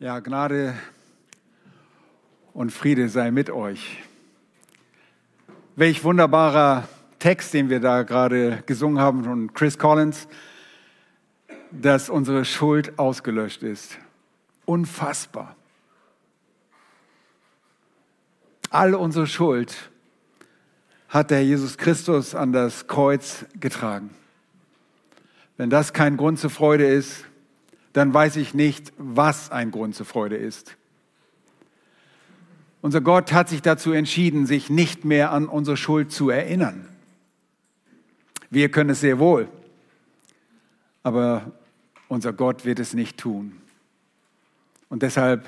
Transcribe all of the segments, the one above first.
Ja, Gnade und Friede sei mit euch. Welch wunderbarer Text, den wir da gerade gesungen haben von Chris Collins, dass unsere Schuld ausgelöscht ist. Unfassbar. All unsere Schuld hat der Jesus Christus an das Kreuz getragen. Wenn das kein Grund zur Freude ist, dann weiß ich nicht, was ein Grund zur Freude ist. Unser Gott hat sich dazu entschieden, sich nicht mehr an unsere Schuld zu erinnern. Wir können es sehr wohl, aber unser Gott wird es nicht tun. Und deshalb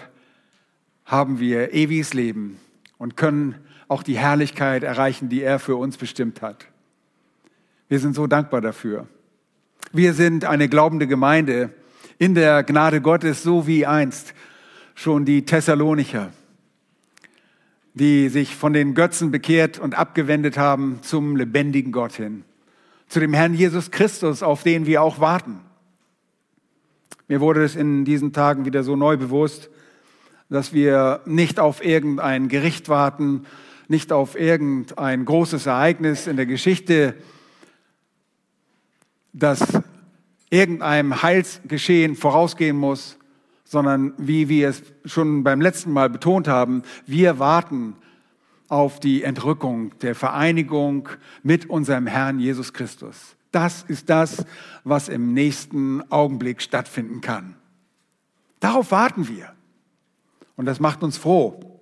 haben wir ewiges Leben und können auch die Herrlichkeit erreichen, die er für uns bestimmt hat. Wir sind so dankbar dafür. Wir sind eine glaubende Gemeinde, in der Gnade Gottes, so wie einst schon die Thessalonicher, die sich von den Götzen bekehrt und abgewendet haben zum lebendigen Gott hin, zu dem Herrn Jesus Christus, auf den wir auch warten. Mir wurde es in diesen Tagen wieder so neu bewusst, dass wir nicht auf irgendein Gericht warten, nicht auf irgendein großes Ereignis in der Geschichte, das irgendeinem Heilsgeschehen vorausgehen muss, sondern wie wir es schon beim letzten Mal betont haben, wir warten auf die Entrückung der Vereinigung mit unserem Herrn Jesus Christus. Das ist das, was im nächsten Augenblick stattfinden kann. Darauf warten wir. Und das macht uns froh.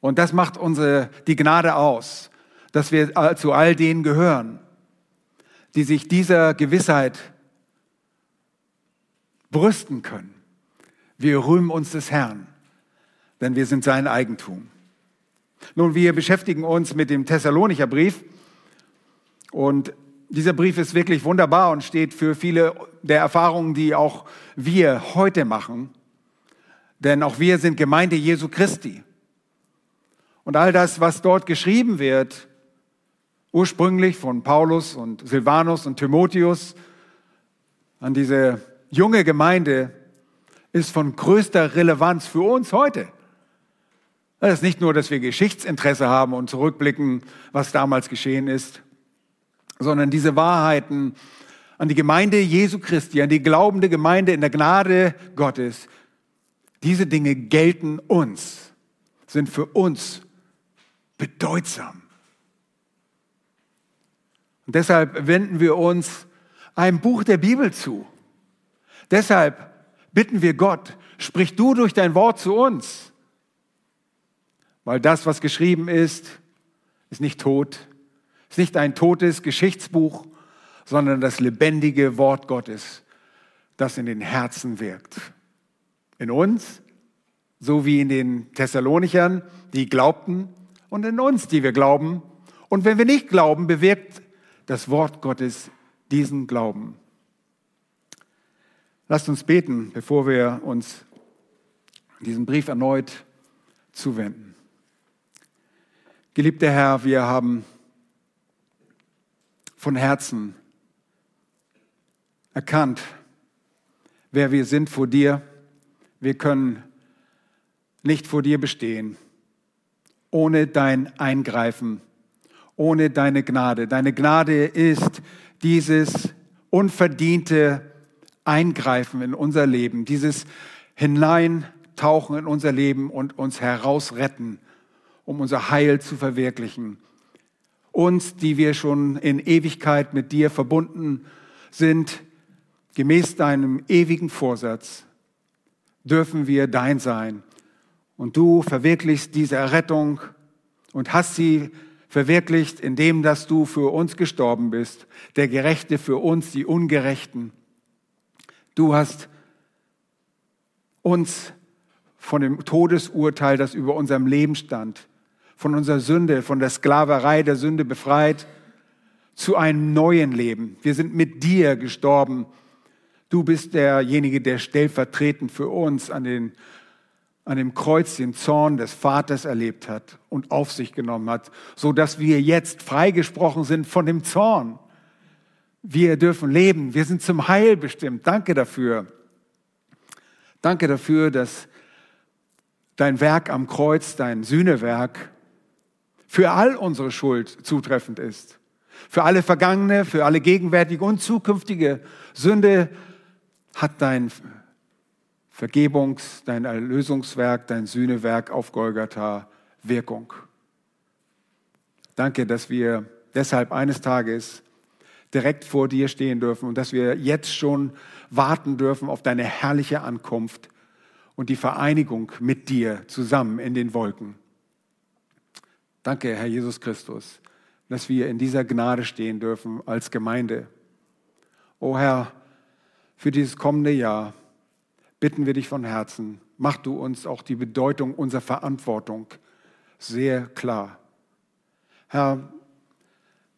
Und das macht unsere, die Gnade aus, dass wir zu all denen gehören, die sich dieser Gewissheit brüsten können. Wir rühmen uns des Herrn, denn wir sind sein Eigentum. Nun, wir beschäftigen uns mit dem Thessalonicher Brief und dieser Brief ist wirklich wunderbar und steht für viele der Erfahrungen, die auch wir heute machen. Denn auch wir sind Gemeinde Jesu Christi. Und all das, was dort geschrieben wird, ursprünglich von Paulus und Silvanus und Timotheus an diese junge Gemeinde ist von größter Relevanz für uns heute. Das ist nicht nur, dass wir Geschichtsinteresse haben und zurückblicken, was damals geschehen ist, sondern diese Wahrheiten an die Gemeinde Jesu Christi, an die glaubende Gemeinde in der Gnade Gottes, diese Dinge gelten uns, sind für uns bedeutsam. Und deshalb wenden wir uns einem Buch der Bibel zu. Deshalb bitten wir Gott, sprich du durch dein Wort zu uns. Weil das, was geschrieben ist, ist nicht tot, ist nicht ein totes Geschichtsbuch, sondern das lebendige Wort Gottes, das in den Herzen wirkt. In uns, so wie in den Thessalonichern, die glaubten, und in uns, die wir glauben. Und wenn wir nicht glauben, bewirkt das Wort Gottes diesen Glauben. Lasst uns beten, bevor wir uns diesem Brief erneut zuwenden. Geliebter Herr, wir haben von Herzen erkannt, wer wir sind vor dir. Wir können nicht vor dir bestehen ohne dein Eingreifen ohne deine Gnade. Deine Gnade ist dieses unverdiente Eingreifen in unser Leben, dieses Hineintauchen in unser Leben und uns herausretten, um unser Heil zu verwirklichen. Uns, die wir schon in Ewigkeit mit dir verbunden sind, gemäß deinem ewigen Vorsatz, dürfen wir dein sein. Und du verwirklichst diese Errettung und hast sie verwirklicht, indem dass du für uns gestorben bist, der Gerechte für uns, die Ungerechten. Du hast uns von dem Todesurteil, das über unserem Leben stand, von unserer Sünde, von der Sklaverei der Sünde befreit, zu einem neuen Leben. Wir sind mit dir gestorben. Du bist derjenige, der stellvertretend für uns an den an dem Kreuz den Zorn des Vaters erlebt hat und auf sich genommen hat, so dass wir jetzt freigesprochen sind von dem Zorn. Wir dürfen leben. Wir sind zum Heil bestimmt. Danke dafür. Danke dafür, dass dein Werk am Kreuz, dein Sühnewerk, für all unsere Schuld zutreffend ist. Für alle vergangene, für alle gegenwärtige und zukünftige Sünde hat dein Vergebungs-, dein Erlösungswerk, dein Sühnewerk auf Golgatha Wirkung. Danke, dass wir deshalb eines Tages direkt vor dir stehen dürfen und dass wir jetzt schon warten dürfen auf deine herrliche Ankunft und die Vereinigung mit dir zusammen in den Wolken. Danke, Herr Jesus Christus, dass wir in dieser Gnade stehen dürfen als Gemeinde. O Herr, für dieses kommende Jahr bitten wir dich von Herzen, mach du uns auch die Bedeutung unserer Verantwortung sehr klar. Herr,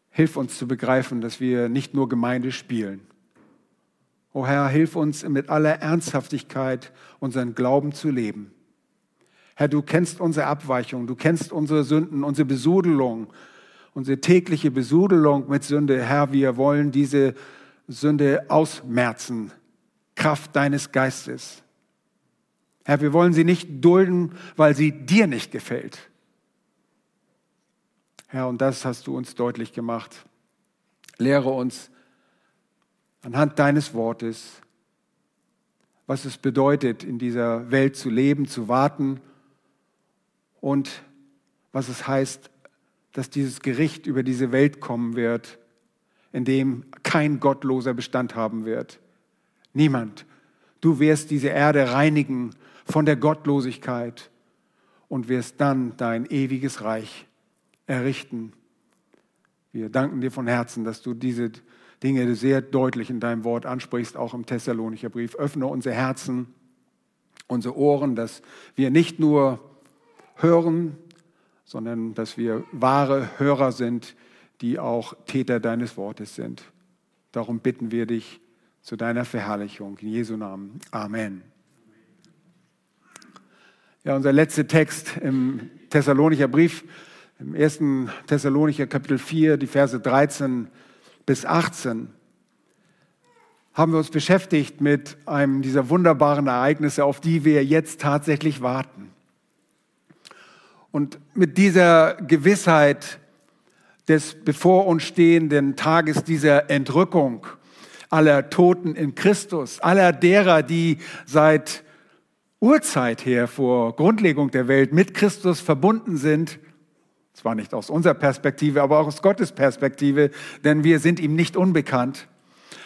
hilf uns zu begreifen, dass wir nicht nur Gemeinde spielen. O Herr, hilf uns mit aller Ernsthaftigkeit unseren Glauben zu leben. Herr, du kennst unsere Abweichung, du kennst unsere Sünden, unsere Besudelung, unsere tägliche Besudelung mit Sünde. Herr, wir wollen diese Sünde ausmerzen, Kraft deines Geistes. Herr, wir wollen sie nicht dulden, weil sie dir nicht gefällt. Herr, und das hast du uns deutlich gemacht. Lehre uns anhand deines Wortes, was es bedeutet, in dieser Welt zu leben, zu warten und was es heißt, dass dieses Gericht über diese Welt kommen wird, in dem kein gottloser Bestand haben wird. Niemand. Du wirst diese Erde reinigen von der Gottlosigkeit und wirst dann dein ewiges Reich errichten. Wir danken dir von Herzen, dass du diese Dinge sehr deutlich in deinem Wort ansprichst, auch im Thessalonicher Brief. Öffne unsere Herzen, unsere Ohren, dass wir nicht nur hören, sondern dass wir wahre Hörer sind, die auch Täter deines Wortes sind. Darum bitten wir dich zu deiner Verherrlichung. In Jesu Namen. Amen. Ja, unser letzter Text im Thessalonicher Brief, im ersten Thessalonicher Kapitel 4, die Verse 13 bis 18, haben wir uns beschäftigt mit einem dieser wunderbaren Ereignisse, auf die wir jetzt tatsächlich warten. Und mit dieser Gewissheit des bevor uns stehenden Tages dieser Entrückung aller Toten in Christus, aller derer, die seit Urzeit her vor Grundlegung der Welt mit Christus verbunden sind, zwar nicht aus unserer Perspektive, aber auch aus Gottes Perspektive, denn wir sind ihm nicht unbekannt.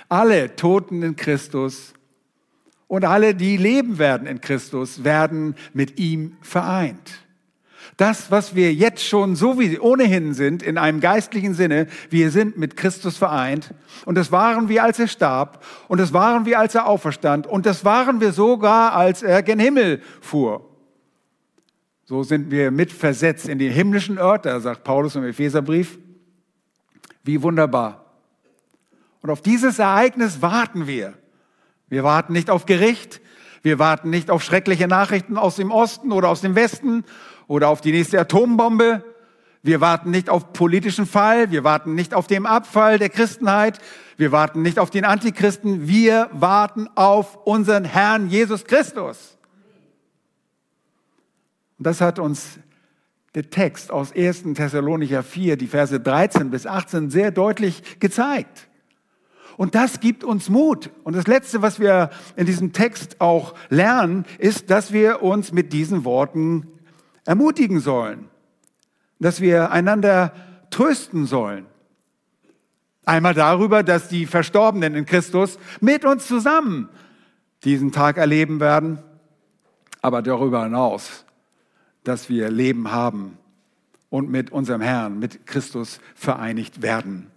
Alle Toten in Christus und alle, die leben werden in Christus, werden mit ihm vereint. Das, was wir jetzt schon so wie ohnehin sind, in einem geistlichen Sinne, wir sind mit Christus vereint. Und das waren wir, als er starb. Und das waren wir, als er auferstand. Und das waren wir sogar, als er gen Himmel fuhr. So sind wir mitversetzt in die himmlischen Örter, sagt Paulus im Epheserbrief. Wie wunderbar. Und auf dieses Ereignis warten wir. Wir warten nicht auf Gericht. Wir warten nicht auf schreckliche Nachrichten aus dem Osten oder aus dem Westen oder auf die nächste Atombombe. Wir warten nicht auf politischen Fall. Wir warten nicht auf den Abfall der Christenheit. Wir warten nicht auf den Antichristen. Wir warten auf unseren Herrn Jesus Christus. Und das hat uns der Text aus 1. Thessalonicher 4, die Verse 13 bis 18 sehr deutlich gezeigt. Und das gibt uns Mut. Und das Letzte, was wir in diesem Text auch lernen, ist, dass wir uns mit diesen Worten ermutigen sollen, dass wir einander trösten sollen. Einmal darüber, dass die Verstorbenen in Christus mit uns zusammen diesen Tag erleben werden, aber darüber hinaus, dass wir Leben haben und mit unserem Herrn, mit Christus vereinigt werden.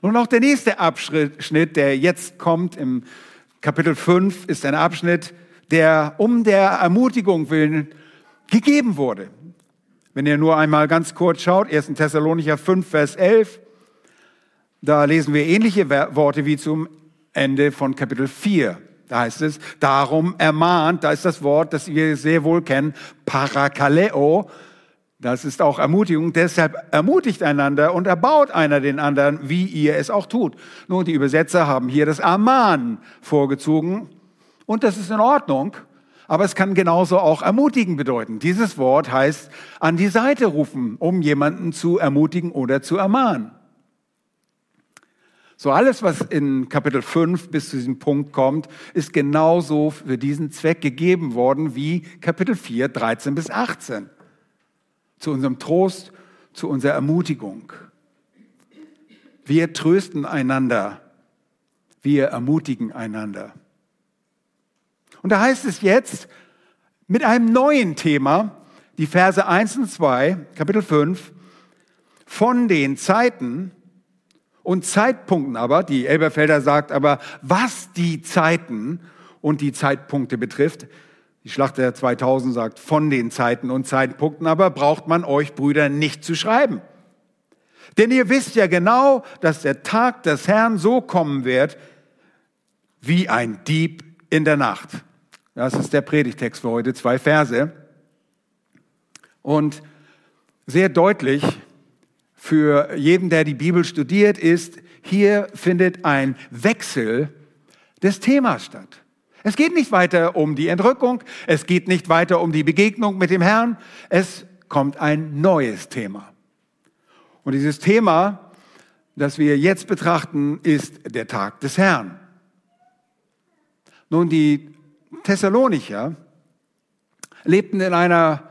Nun auch der nächste Abschnitt, der jetzt kommt im Kapitel 5, ist ein Abschnitt, der um der Ermutigung willen gegeben wurde. Wenn ihr nur einmal ganz kurz schaut, 1. Thessalonicher 5, Vers 11, da lesen wir ähnliche Worte wie zum Ende von Kapitel 4. Da heißt es, darum ermahnt, da ist das Wort, das wir sehr wohl kennen, Parakaleo, das ist auch Ermutigung, deshalb ermutigt einander und erbaut einer den anderen, wie ihr es auch tut. Nun, die Übersetzer haben hier das Aman vorgezogen Und das ist in Ordnung, aber es kann genauso auch ermutigen bedeuten. Dieses Wort heißt an die Seite rufen, um jemanden zu ermutigen oder zu ermahnen. So alles, was in Kapitel 5 bis zu diesem Punkt kommt, ist genauso für diesen Zweck gegeben worden wie Kapitel 4, 13 bis 18. Zu unserem Trost, zu unserer Ermutigung. Wir trösten einander, wir ermutigen einander. Und da heißt es jetzt mit einem neuen Thema, die Verse 1 und 2, Kapitel 5, von den Zeiten und Zeitpunkten aber, die Elberfelder sagt aber, was die Zeiten und die Zeitpunkte betrifft, die Schlachter 2000 sagt, von den Zeiten und Zeitpunkten aber braucht man euch Brüder nicht zu schreiben. Denn ihr wisst ja genau, dass der Tag des Herrn so kommen wird, wie ein Dieb in der Nacht. Das ist der Predigtext für heute, zwei Verse. Und sehr deutlich für jeden, der die Bibel studiert, ist, hier findet ein Wechsel des Themas statt. Es geht nicht weiter um die Entrückung, es geht nicht weiter um die Begegnung mit dem Herrn, es kommt ein neues Thema. Und dieses Thema, das wir jetzt betrachten, ist der Tag des Herrn. Nun, die Thessalonicher lebten in einer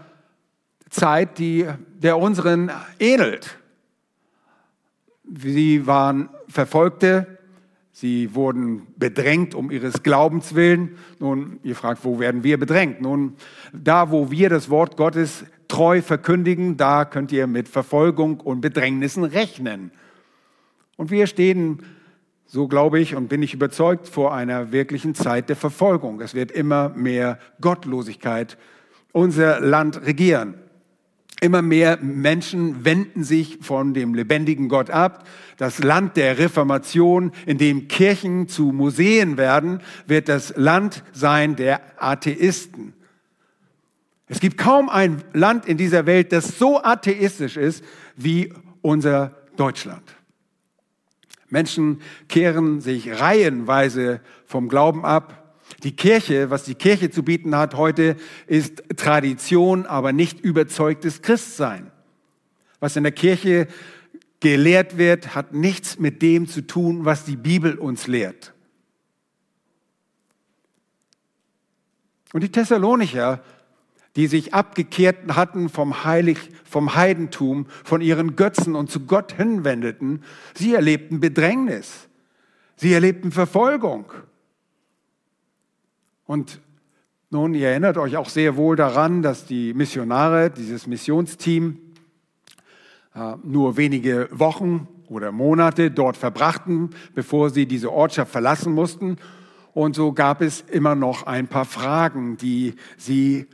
Zeit, die der unseren ähnelt. Sie waren Verfolgte, sie wurden bedrängt um ihres Glaubens willen. Nun, ihr fragt, wo werden wir bedrängt? Nun, da, wo wir das Wort Gottes treu verkündigen, da könnt ihr mit Verfolgung und Bedrängnissen rechnen. Und wir stehen so glaube ich und bin ich überzeugt vor einer wirklichen Zeit der Verfolgung. Es wird immer mehr Gottlosigkeit unser Land regieren. Immer mehr Menschen wenden sich von dem lebendigen Gott ab. Das Land der Reformation, in dem Kirchen zu Museen werden, wird das Land sein der Atheisten. Es gibt kaum ein Land in dieser Welt, das so atheistisch ist wie unser Deutschland. Menschen kehren sich reihenweise vom Glauben ab. Die Kirche, was die Kirche zu bieten hat heute, ist Tradition, aber nicht überzeugtes Christsein. Was in der Kirche gelehrt wird, hat nichts mit dem zu tun, was die Bibel uns lehrt. Und die Thessalonicher die sich abgekehrt hatten vom, Heilig, vom Heidentum, von ihren Götzen und zu Gott hinwendeten, sie erlebten Bedrängnis. Sie erlebten Verfolgung. Und nun, ihr erinnert euch auch sehr wohl daran, dass die Missionare, dieses Missionsteam, äh, nur wenige Wochen oder Monate dort verbrachten, bevor sie diese Ortschaft verlassen mussten. Und so gab es immer noch ein paar Fragen, die sie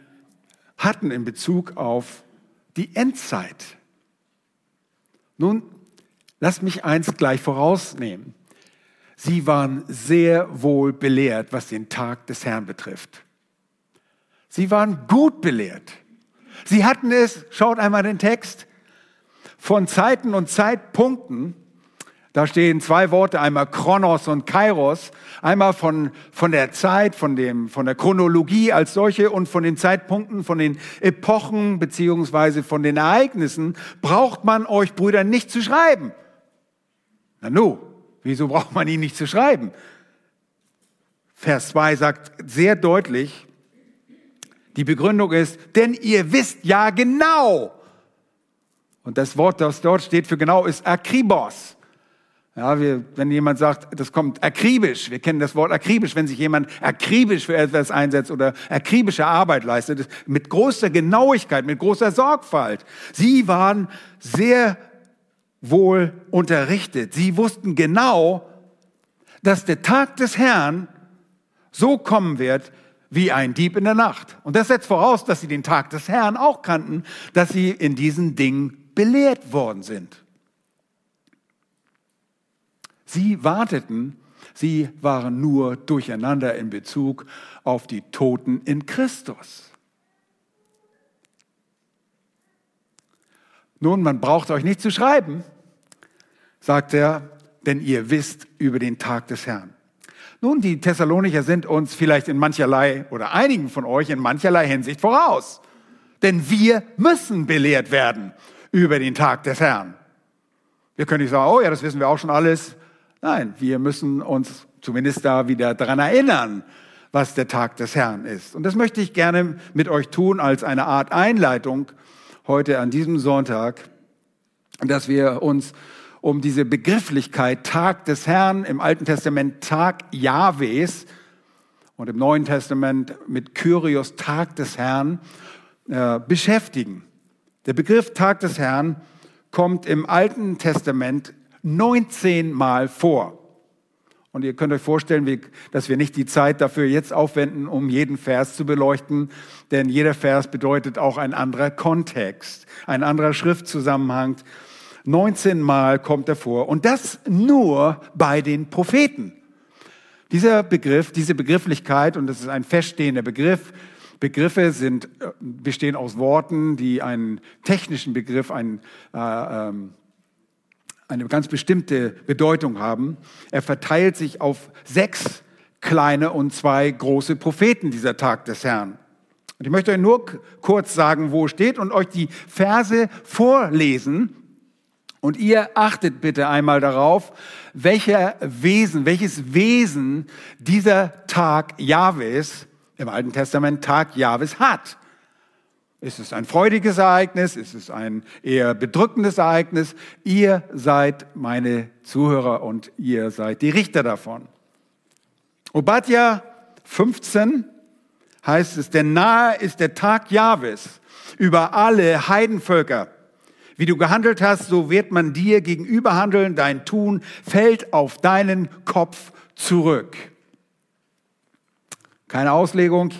hatten in Bezug auf die Endzeit. Nun, lass mich eins gleich vorausnehmen. Sie waren sehr wohl belehrt, was den Tag des Herrn betrifft. Sie waren gut belehrt. Sie hatten es, schaut einmal den Text, von Zeiten und Zeitpunkten da stehen zwei Worte, einmal Kronos und Kairos, einmal von, von der Zeit, von, dem, von der Chronologie als solche und von den Zeitpunkten, von den Epochen beziehungsweise von den Ereignissen, braucht man euch Brüder nicht zu schreiben. Na nu, wieso braucht man ihn nicht zu schreiben? Vers 2 sagt sehr deutlich, die Begründung ist, denn ihr wisst ja genau. Und das Wort, das dort steht für genau, ist Akribos. Ja, wir, wenn jemand sagt, das kommt akribisch, wir kennen das Wort akribisch, wenn sich jemand akribisch für etwas einsetzt oder akribische Arbeit leistet, mit großer Genauigkeit, mit großer Sorgfalt. Sie waren sehr wohl unterrichtet. Sie wussten genau, dass der Tag des Herrn so kommen wird wie ein Dieb in der Nacht. Und das setzt voraus, dass sie den Tag des Herrn auch kannten, dass sie in diesen Dingen belehrt worden sind. Sie warteten, sie waren nur durcheinander in Bezug auf die Toten in Christus. Nun, man braucht euch nicht zu schreiben, sagt er, denn ihr wisst über den Tag des Herrn. Nun, die Thessalonicher sind uns vielleicht in mancherlei oder einigen von euch in mancherlei Hinsicht voraus. Denn wir müssen belehrt werden über den Tag des Herrn. Wir können nicht sagen, oh ja, das wissen wir auch schon alles. Nein, wir müssen uns zumindest da wieder daran erinnern, was der Tag des Herrn ist. Und das möchte ich gerne mit euch tun als eine Art Einleitung heute an diesem Sonntag, dass wir uns um diese Begrifflichkeit Tag des Herrn im Alten Testament Tag Jahwes und im Neuen Testament mit Kyrios Tag des Herrn äh, beschäftigen. Der Begriff Tag des Herrn kommt im Alten Testament 19 Mal vor. Und ihr könnt euch vorstellen, dass wir nicht die Zeit dafür jetzt aufwenden, um jeden Vers zu beleuchten, denn jeder Vers bedeutet auch ein anderer Kontext, ein anderer Schriftzusammenhang. 19 Mal kommt er vor und das nur bei den Propheten. Dieser Begriff, diese Begrifflichkeit, und das ist ein feststehender Begriff, Begriffe sind, äh, bestehen aus Worten, die einen technischen Begriff, einen, äh, ähm, eine ganz bestimmte Bedeutung haben. Er verteilt sich auf sechs kleine und zwei große Propheten, dieser Tag des Herrn. Und ich möchte euch nur kurz sagen, wo steht und euch die Verse vorlesen. Und ihr achtet bitte einmal darauf, welcher Wesen, welches Wesen dieser Tag Jahwes im Alten Testament Tag Jahwes hat. Ist es ein freudiges Ereignis? Ist es ein eher bedrückendes Ereignis? Ihr seid meine Zuhörer und ihr seid die Richter davon. Obadja 15 heißt es, denn nahe ist der Tag Jahwes über alle Heidenvölker. Wie du gehandelt hast, so wird man dir gegenüber handeln. Dein Tun fällt auf deinen Kopf zurück. Keine Auslegung.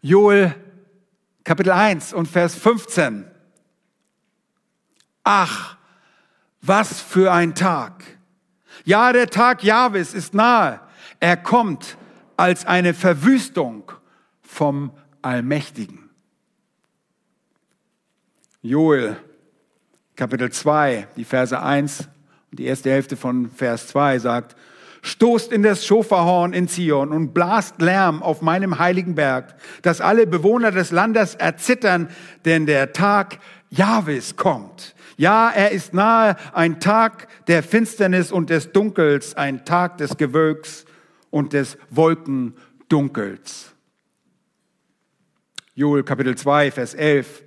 Joel Kapitel 1 und Vers 15. Ach, was für ein Tag. Ja, der Tag Jahwes ist nahe. Er kommt als eine Verwüstung vom Allmächtigen. Joel Kapitel 2, die Verse 1 und die erste Hälfte von Vers 2 sagt, stoßt in das Schofahorn in Zion und blast Lärm auf meinem heiligen Berg, dass alle Bewohner des Landes erzittern, denn der Tag Jahwes kommt. Ja, er ist nahe, ein Tag der Finsternis und des Dunkels, ein Tag des Gewölks und des Wolkendunkels. Joel Kapitel 2, Vers 11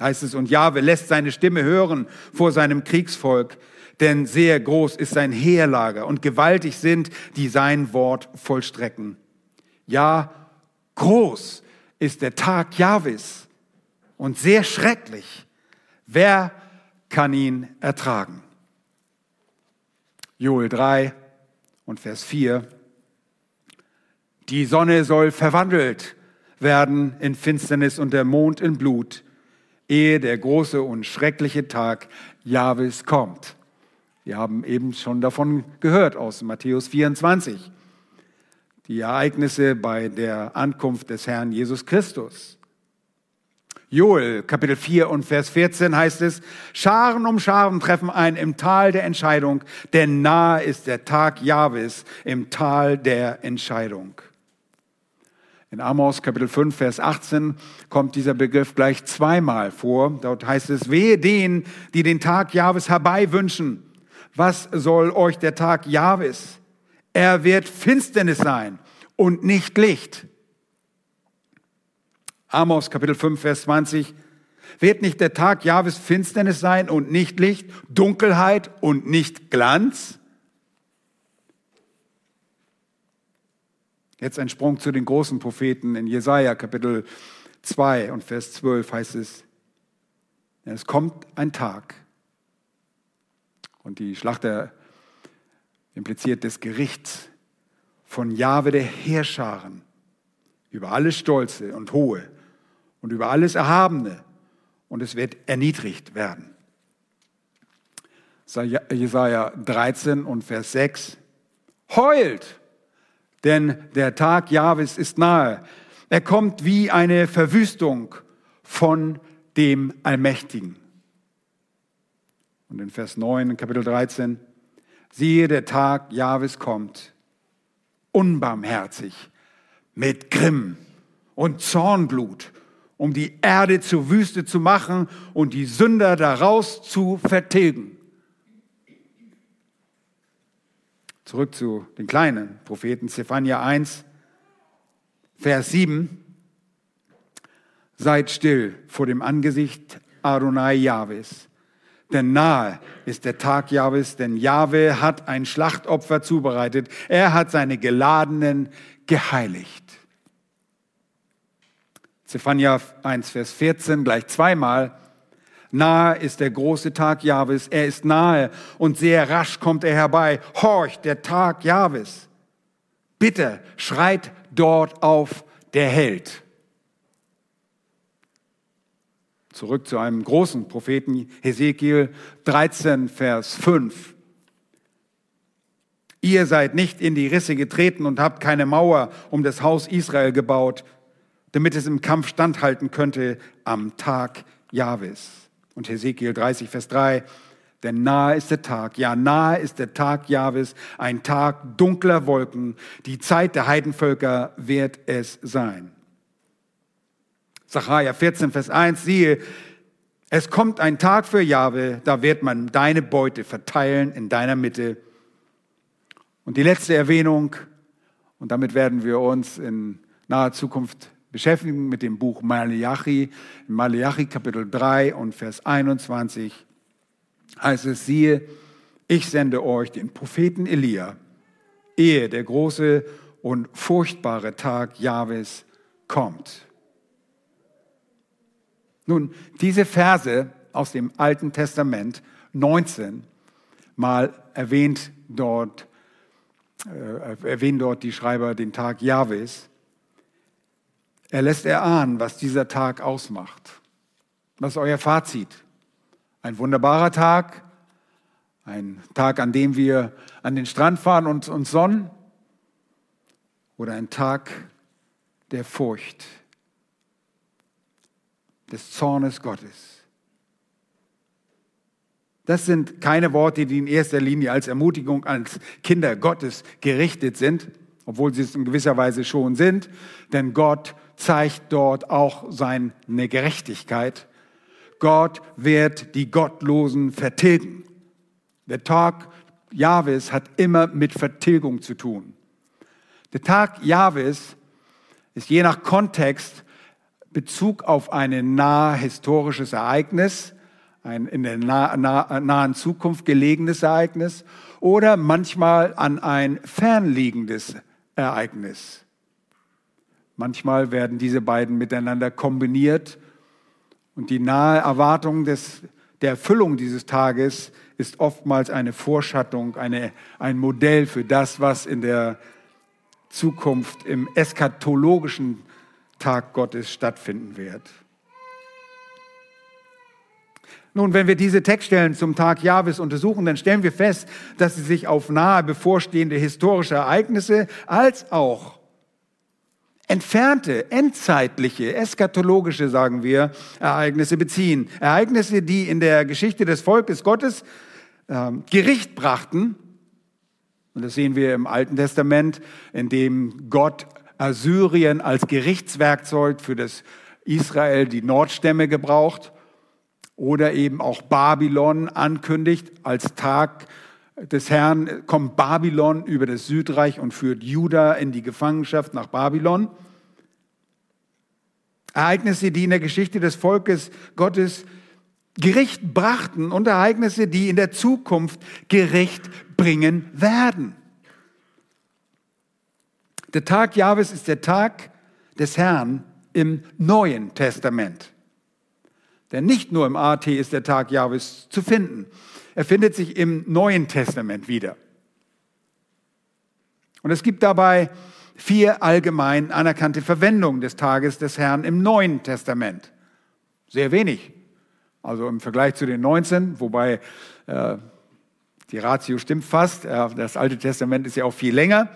heißt es, und Jahwe lässt seine Stimme hören vor seinem Kriegsvolk denn sehr groß ist sein Heerlager und gewaltig sind, die sein Wort vollstrecken. Ja, groß ist der Tag Jahwes und sehr schrecklich. Wer kann ihn ertragen? Joel 3 und Vers 4. Die Sonne soll verwandelt werden in Finsternis und der Mond in Blut, ehe der große und schreckliche Tag Jahwes kommt. Wir haben eben schon davon gehört aus Matthäus 24. Die Ereignisse bei der Ankunft des Herrn Jesus Christus. Joel, Kapitel 4 und Vers 14 heißt es, Scharen um Scharen treffen ein im Tal der Entscheidung, denn nahe ist der Tag Jahwes im Tal der Entscheidung. In Amos Kapitel 5, Vers 18 kommt dieser Begriff gleich zweimal vor. Dort heißt es, wehe denen, die den Tag Jahwes herbeiwünschen. Was soll euch der Tag Jahwes? Er wird Finsternis sein und nicht Licht. Amos Kapitel 5, Vers 20. Wird nicht der Tag Jahwes Finsternis sein und nicht Licht, Dunkelheit und nicht Glanz? Jetzt ein Sprung zu den großen Propheten in Jesaja Kapitel 2 und Vers 12 heißt es, es kommt ein Tag, und die Schlachter impliziert des Gerichts von Jahwe der Heerscharen über alles Stolze und Hohe und über alles Erhabene. Und es wird erniedrigt werden. Jesaja 13 und Vers 6. Heult, denn der Tag Jahwes ist nahe. Er kommt wie eine Verwüstung von dem Allmächtigen. Und in Vers 9, Kapitel 13, siehe, der Tag Jahwes kommt, unbarmherzig, mit Grimm und Zornblut, um die Erde zur Wüste zu machen und die Sünder daraus zu vertilgen. Zurück zu den kleinen Propheten, Zephania 1, Vers 7. Seid still vor dem Angesicht Adonai Jahwes. Denn nahe ist der Tag Jahwes, denn Jahwe hat ein Schlachtopfer zubereitet. Er hat seine Geladenen geheiligt. Zephania 1, Vers 14, gleich zweimal. Nahe ist der große Tag Jahwes, er ist nahe und sehr rasch kommt er herbei. Horcht, der Tag Jahwes. Bitte schreit dort auf der Held. Zurück zu einem großen Propheten, Hesekiel 13, Vers 5. Ihr seid nicht in die Risse getreten und habt keine Mauer um das Haus Israel gebaut, damit es im Kampf standhalten könnte am Tag Jahwes. Und Hesekiel 30, Vers 3. Denn nahe ist der Tag, ja, nahe ist der Tag Jahwes, ein Tag dunkler Wolken. Die Zeit der Heidenvölker wird es sein. Sacharja 14, Vers 1, siehe, es kommt ein Tag für Jahwe, da wird man deine Beute verteilen in deiner Mitte. Und die letzte Erwähnung, und damit werden wir uns in naher Zukunft beschäftigen mit dem Buch Malachi, Malachi Kapitel 3 und Vers 21 heißt es, siehe, ich sende euch den Propheten Elia, ehe der große und furchtbare Tag Jahwes kommt. Nun, diese Verse aus dem Alten Testament, 19, mal erwähnt dort, äh, erwähnen dort die Schreiber den Tag Jahwes. Er lässt erahnen, was dieser Tag ausmacht. Was ist euer Fazit? Ein wunderbarer Tag, ein Tag, an dem wir an den Strand fahren und uns sonnen, oder ein Tag der Furcht, des Zornes Gottes. Das sind keine Worte, die in erster Linie als Ermutigung als Kinder Gottes gerichtet sind, obwohl sie es in gewisser Weise schon sind, denn Gott zeigt dort auch seine Gerechtigkeit. Gott wird die Gottlosen vertilgen. Der Tag Jahwes hat immer mit Vertilgung zu tun. Der Tag Jahwes ist je nach Kontext Bezug auf ein nahe historisches Ereignis, ein in der nahen Zukunft gelegenes Ereignis oder manchmal an ein fernliegendes Ereignis. Manchmal werden diese beiden miteinander kombiniert und die nahe Erwartung des, der Erfüllung dieses Tages ist oftmals eine Vorschattung, eine, ein Modell für das, was in der Zukunft im eschatologischen Tag Gottes stattfinden wird. Nun, wenn wir diese Textstellen zum Tag Jahwes untersuchen, dann stellen wir fest, dass sie sich auf nahe bevorstehende historische Ereignisse als auch entfernte, endzeitliche, eschatologische, sagen wir, Ereignisse beziehen. Ereignisse, die in der Geschichte des Volkes Gottes äh, Gericht brachten. Und das sehen wir im Alten Testament, in dem Gott Assyrien als Gerichtswerkzeug für das Israel, die Nordstämme gebraucht oder eben auch Babylon ankündigt, als Tag des Herrn kommt Babylon über das Südreich und führt Juda in die Gefangenschaft nach Babylon. Ereignisse, die in der Geschichte des Volkes Gottes Gericht brachten und Ereignisse, die in der Zukunft Gericht bringen werden. Der Tag Jahwes ist der Tag des Herrn im Neuen Testament. Denn nicht nur im AT ist der Tag Jahwes zu finden. Er findet sich im Neuen Testament wieder. Und es gibt dabei vier allgemein anerkannte Verwendungen des Tages des Herrn im Neuen Testament. Sehr wenig. Also im Vergleich zu den 19, wobei äh, die Ratio stimmt fast. Äh, das Alte Testament ist ja auch viel länger.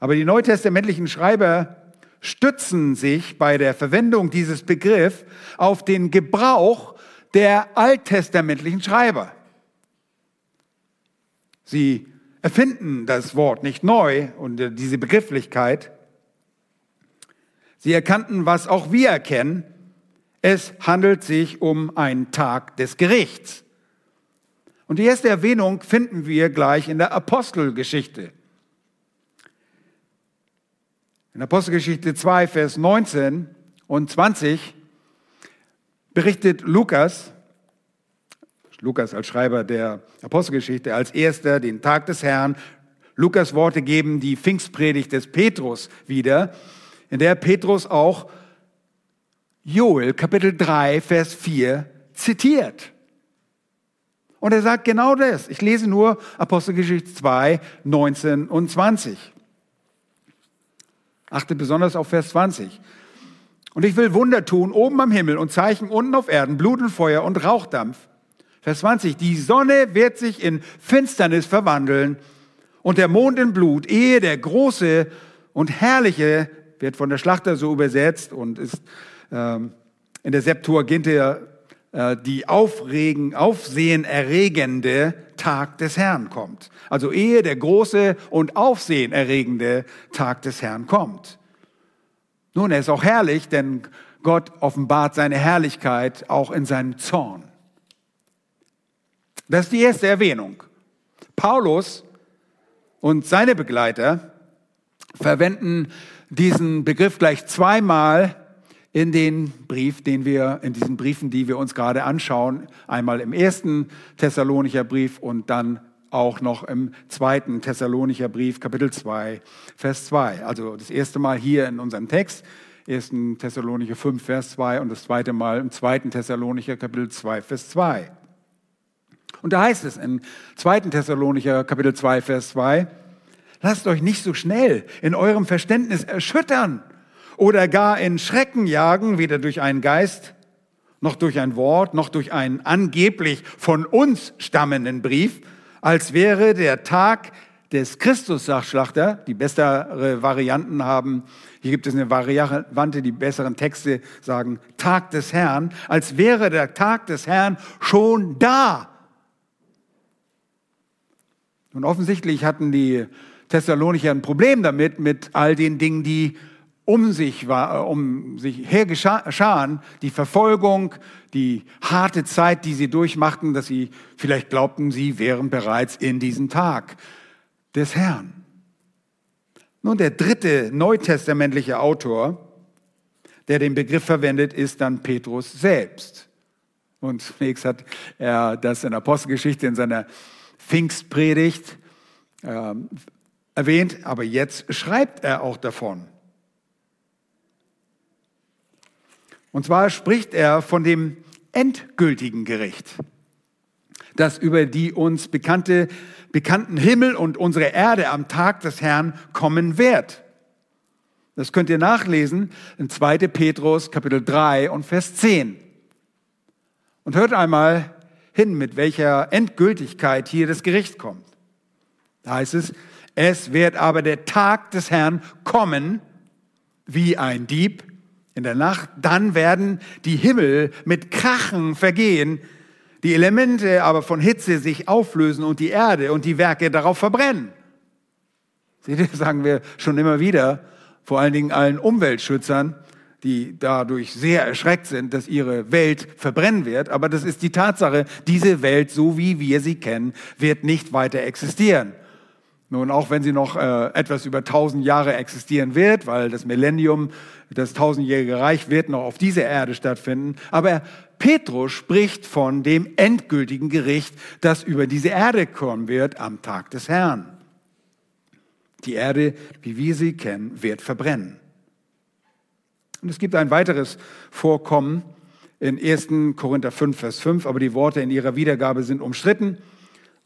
Aber die neutestamentlichen Schreiber stützen sich bei der Verwendung dieses Begriffs auf den Gebrauch der alttestamentlichen Schreiber. Sie erfinden das Wort nicht neu und diese Begrifflichkeit. Sie erkannten, was auch wir erkennen. Es handelt sich um einen Tag des Gerichts. Und die erste Erwähnung finden wir gleich in der Apostelgeschichte. In Apostelgeschichte 2, Vers 19 und 20 berichtet Lukas, Lukas als Schreiber der Apostelgeschichte, als erster den Tag des Herrn. Lukas Worte geben die Pfingstpredigt des Petrus wieder, in der Petrus auch Joel Kapitel 3, Vers 4 zitiert. Und er sagt genau das. Ich lese nur Apostelgeschichte 2, 19 und 20. Achte besonders auf Vers 20. Und ich will Wunder tun oben am Himmel und Zeichen unten auf Erden, Blut und Feuer und Rauchdampf. Vers 20. Die Sonne wird sich in Finsternis verwandeln und der Mond in Blut, ehe der große und herrliche, wird von der Schlachter so übersetzt und ist ähm, in der Septuaginta die aufregen, aufsehenerregende Tag des Herrn kommt. Also ehe der große und aufsehenerregende Tag des Herrn kommt. Nun, er ist auch herrlich, denn Gott offenbart seine Herrlichkeit auch in seinem Zorn. Das ist die erste Erwähnung. Paulus und seine Begleiter verwenden diesen Begriff gleich zweimal in den Brief, den wir, in diesen Briefen, die wir uns gerade anschauen, einmal im ersten Thessalonicher Brief und dann auch noch im zweiten Thessalonicher Brief, Kapitel 2, Vers 2. Also das erste Mal hier in unserem Text, 1. Thessalonicher 5, Vers 2 und das zweite Mal im zweiten Thessalonicher Kapitel 2, Vers 2. Und da heißt es in 2. Thessalonicher Kapitel 2, Vers 2, lasst euch nicht so schnell in eurem Verständnis erschüttern oder gar in Schrecken jagen, weder durch einen Geist, noch durch ein Wort, noch durch einen angeblich von uns stammenden Brief, als wäre der Tag des Christus, sagt Schlachter, die bessere Varianten haben, hier gibt es eine Variante, die besseren Texte sagen, Tag des Herrn, als wäre der Tag des Herrn schon da. Und offensichtlich hatten die Thessalonicher ein Problem damit, mit all den Dingen, die um sich, war, äh, um sich her geschahen, die Verfolgung, die harte Zeit, die sie durchmachten, dass sie vielleicht glaubten, sie wären bereits in diesem Tag des Herrn. Nun, der dritte neutestamentliche Autor, der den Begriff verwendet, ist dann Petrus selbst. Und zunächst hat er das in Apostelgeschichte in seiner Pfingstpredigt äh, erwähnt, aber jetzt schreibt er auch davon. Und zwar spricht er von dem endgültigen Gericht, das über die uns bekannte, bekannten Himmel und unsere Erde am Tag des Herrn kommen wird. Das könnt ihr nachlesen in 2. Petrus Kapitel 3 und Vers 10. Und hört einmal hin, mit welcher Endgültigkeit hier das Gericht kommt. Da heißt es, es wird aber der Tag des Herrn kommen wie ein Dieb in der Nacht, dann werden die Himmel mit Krachen vergehen, die Elemente aber von Hitze sich auflösen und die Erde und die Werke darauf verbrennen. Seht ihr, sagen wir schon immer wieder, vor allen Dingen allen Umweltschützern, die dadurch sehr erschreckt sind, dass ihre Welt verbrennen wird. Aber das ist die Tatsache, diese Welt, so wie wir sie kennen, wird nicht weiter existieren. Nun, auch wenn sie noch äh, etwas über tausend Jahre existieren wird, weil das Millennium, das tausendjährige Reich wird noch auf dieser Erde stattfinden. Aber Petrus spricht von dem endgültigen Gericht, das über diese Erde kommen wird am Tag des Herrn. Die Erde, wie wir sie kennen, wird verbrennen. Und es gibt ein weiteres Vorkommen in 1. Korinther 5, Vers 5, aber die Worte in ihrer Wiedergabe sind umstritten.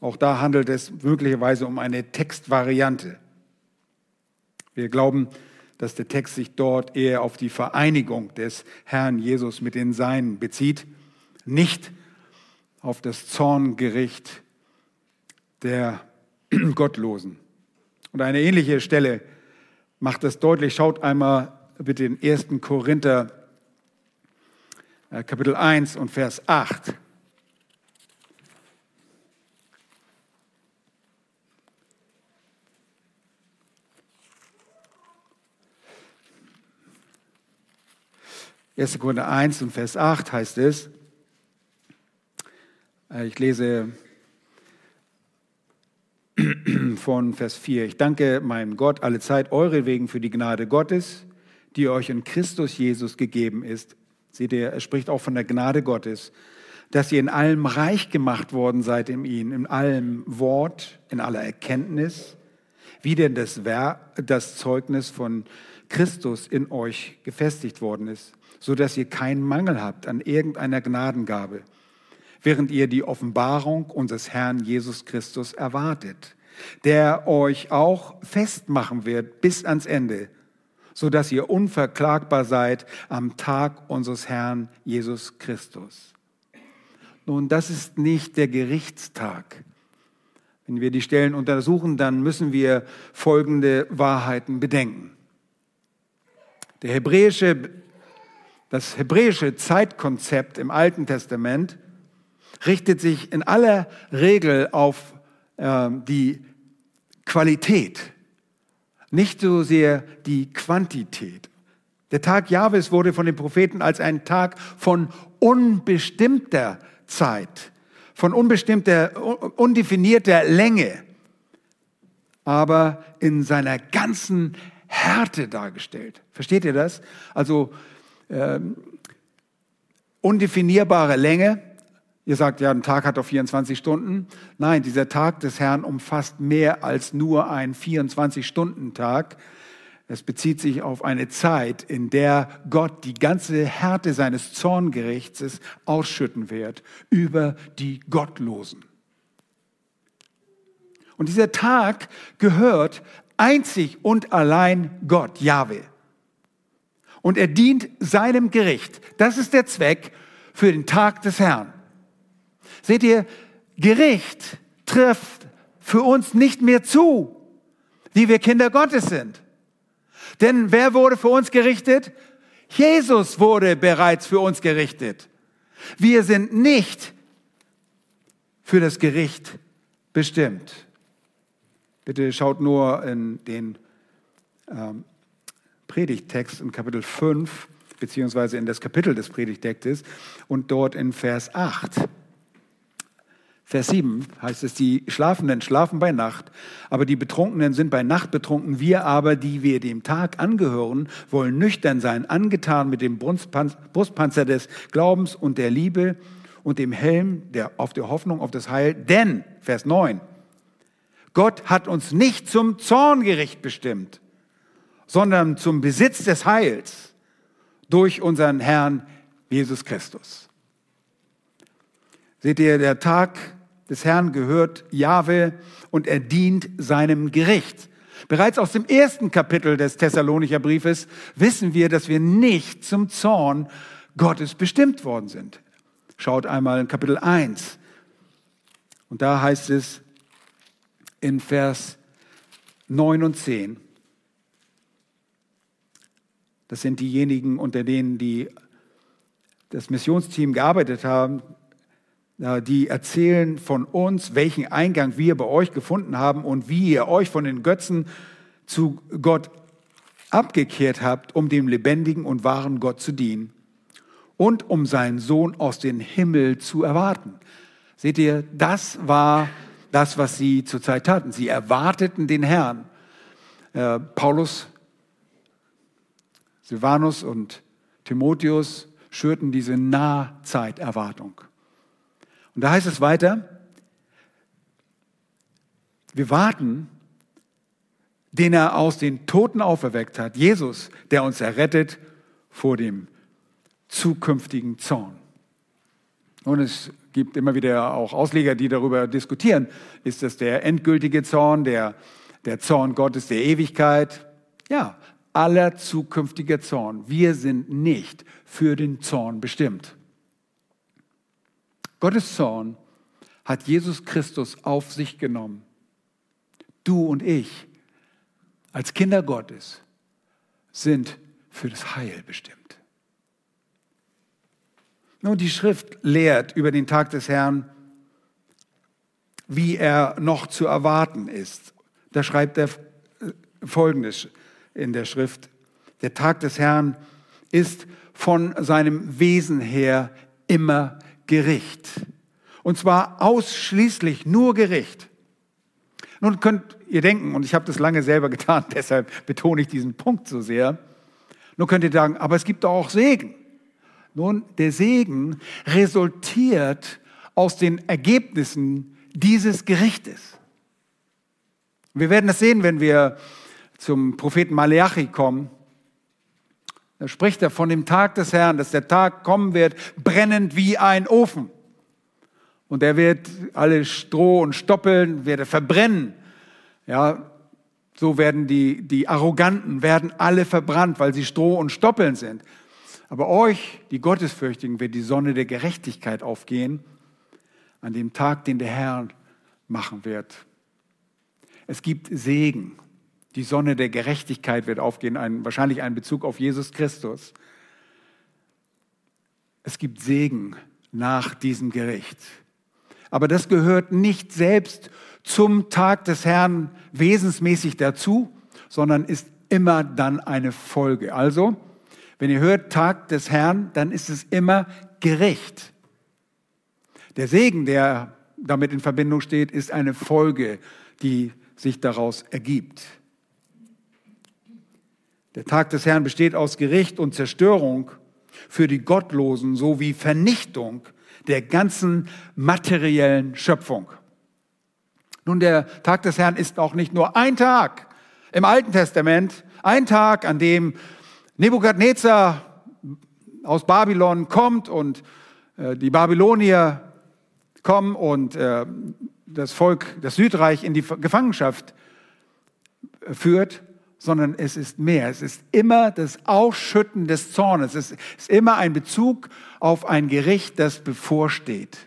Auch da handelt es möglicherweise um eine Textvariante. Wir glauben, dass der Text sich dort eher auf die Vereinigung des Herrn Jesus mit den Seinen bezieht, nicht auf das Zorngericht der Gottlosen. Und eine ähnliche Stelle macht das deutlich. Schaut einmal bitte in 1. Korinther äh, Kapitel 1 und Vers 8. 1. Korinther 1 und Vers 8 heißt es, äh, ich lese von Vers 4. Ich danke meinem Gott alle Zeit eure wegen für die Gnade Gottes, die euch in Christus Jesus gegeben ist. Seht ihr, er spricht auch von der Gnade Gottes, dass ihr in allem reich gemacht worden seid in ihm, in allem Wort, in aller Erkenntnis, wie denn das, das Zeugnis von Christus in euch gefestigt worden ist, so dass ihr keinen Mangel habt an irgendeiner Gnadengabe während ihr die Offenbarung unseres Herrn Jesus Christus erwartet, der euch auch festmachen wird bis ans Ende, so dass ihr unverklagbar seid am Tag unseres Herrn Jesus Christus. Nun, das ist nicht der Gerichtstag. Wenn wir die Stellen untersuchen, dann müssen wir folgende Wahrheiten bedenken. Der hebräische, das hebräische Zeitkonzept im Alten Testament richtet sich in aller Regel auf äh, die Qualität, nicht so sehr die Quantität. Der Tag Jahwes wurde von den Propheten als ein Tag von unbestimmter Zeit, von unbestimmter, undefinierter Länge, aber in seiner ganzen Härte dargestellt. Versteht ihr das? Also ähm, undefinierbare Länge, Ihr sagt ja, ein Tag hat doch 24 Stunden. Nein, dieser Tag des Herrn umfasst mehr als nur einen 24-Stunden-Tag. Es bezieht sich auf eine Zeit, in der Gott die ganze Härte seines Zorngerichts ausschütten wird über die Gottlosen. Und dieser Tag gehört einzig und allein Gott, Jahwe. Und er dient seinem Gericht. Das ist der Zweck für den Tag des Herrn. Seht ihr, Gericht trifft für uns nicht mehr zu, wie wir Kinder Gottes sind. Denn wer wurde für uns gerichtet? Jesus wurde bereits für uns gerichtet. Wir sind nicht für das Gericht bestimmt. Bitte schaut nur in den ähm, Predigttext in Kapitel 5, beziehungsweise in das Kapitel des Predigtextes und dort in Vers 8. Vers 7 heißt es, die Schlafenden schlafen bei Nacht, aber die Betrunkenen sind bei Nacht betrunken. Wir aber, die wir dem Tag angehören, wollen nüchtern sein, angetan mit dem Brustpanzer des Glaubens und der Liebe und dem Helm der, auf der Hoffnung auf das Heil. Denn, Vers 9, Gott hat uns nicht zum Zorngericht bestimmt, sondern zum Besitz des Heils durch unseren Herrn Jesus Christus. Seht ihr, der Tag des Herrn gehört Jahwe und er dient seinem Gericht. Bereits aus dem ersten Kapitel des Thessalonicher Briefes wissen wir, dass wir nicht zum Zorn Gottes bestimmt worden sind. Schaut einmal in Kapitel 1. Und da heißt es in Vers 9 und 10, das sind diejenigen, unter denen die das Missionsteam gearbeitet haben, die erzählen von uns, welchen Eingang wir bei euch gefunden haben und wie ihr euch von den Götzen zu Gott abgekehrt habt, um dem lebendigen und wahren Gott zu dienen und um seinen Sohn aus dem Himmel zu erwarten. Seht ihr, das war das, was sie zurzeit taten. Sie erwarteten den Herrn. Äh, Paulus, Silvanus und Timotheus schürten diese Nahzeiterwartung. Und da heißt es weiter, wir warten, den er aus den Toten auferweckt hat, Jesus, der uns errettet vor dem zukünftigen Zorn. Und es gibt immer wieder auch Ausleger, die darüber diskutieren, ist das der endgültige Zorn, der, der Zorn Gottes der Ewigkeit? Ja, aller zukünftiger Zorn. Wir sind nicht für den Zorn bestimmt. Gottes Zorn hat Jesus Christus auf sich genommen. Du und ich als Kinder Gottes sind für das Heil bestimmt. Nun, die Schrift lehrt über den Tag des Herrn, wie er noch zu erwarten ist. Da schreibt er Folgendes in der Schrift. Der Tag des Herrn ist von seinem Wesen her immer Gericht. Und zwar ausschließlich nur Gericht. Nun könnt ihr denken, und ich habe das lange selber getan, deshalb betone ich diesen Punkt so sehr, nun könnt ihr sagen, aber es gibt auch Segen. Nun, der Segen resultiert aus den Ergebnissen dieses Gerichtes. Wir werden das sehen, wenn wir zum Propheten Maleachi kommen. Da spricht er von dem Tag des Herrn, dass der Tag kommen wird, brennend wie ein Ofen. Und er wird alle Stroh und Stoppeln, wird er verbrennen. Ja, so werden die, die Arroganten, werden alle verbrannt, weil sie Stroh und Stoppeln sind. Aber euch, die Gottesfürchtigen, wird die Sonne der Gerechtigkeit aufgehen an dem Tag, den der Herr machen wird. Es gibt Segen. Die Sonne der Gerechtigkeit wird aufgehen, ein, wahrscheinlich ein Bezug auf Jesus Christus. Es gibt Segen nach diesem Gericht. Aber das gehört nicht selbst zum Tag des Herrn wesensmäßig dazu, sondern ist immer dann eine Folge. Also, wenn ihr hört Tag des Herrn, dann ist es immer Gericht. Der Segen, der damit in Verbindung steht, ist eine Folge, die sich daraus ergibt. Der Tag des Herrn besteht aus Gericht und Zerstörung für die Gottlosen sowie Vernichtung der ganzen materiellen Schöpfung. Nun, der Tag des Herrn ist auch nicht nur ein Tag im Alten Testament, ein Tag, an dem Nebukadnezar aus Babylon kommt und äh, die Babylonier kommen und äh, das Volk, das Südreich in die Gefangenschaft äh, führt, sondern es ist mehr. Es ist immer das Ausschütten des Zornes. Es ist immer ein Bezug auf ein Gericht, das bevorsteht.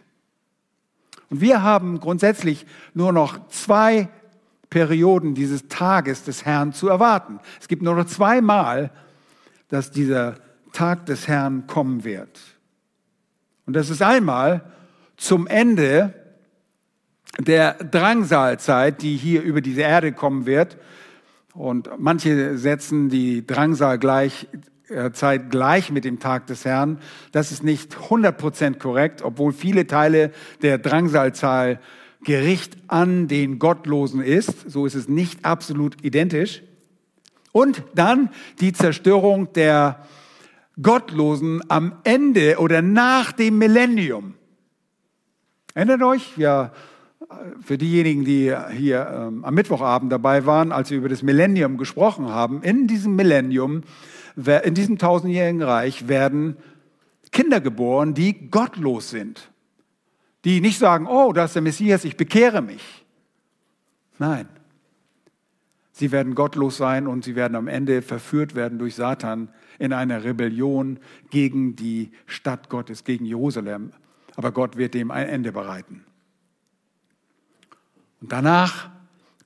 Und wir haben grundsätzlich nur noch zwei Perioden dieses Tages des Herrn zu erwarten. Es gibt nur noch zweimal, dass dieser Tag des Herrn kommen wird. Und das ist einmal zum Ende der Drangsalzeit, die hier über diese Erde kommen wird. Und manche setzen die Drangsal gleich, äh, Zeit gleich mit dem Tag des Herrn. Das ist nicht 100% korrekt, obwohl viele Teile der Drangsalzahl Gericht an den Gottlosen ist. So ist es nicht absolut identisch. Und dann die Zerstörung der Gottlosen am Ende oder nach dem Millennium. Erinnert euch? Ja, für diejenigen, die hier ähm, am Mittwochabend dabei waren, als wir über das Millennium gesprochen haben, in diesem Millennium, in diesem tausendjährigen Reich werden Kinder geboren, die gottlos sind. Die nicht sagen, oh, da ist der Messias, ich bekehre mich. Nein. Sie werden gottlos sein und sie werden am Ende verführt werden durch Satan in einer Rebellion gegen die Stadt Gottes, gegen Jerusalem aber Gott wird dem ein Ende bereiten. Und danach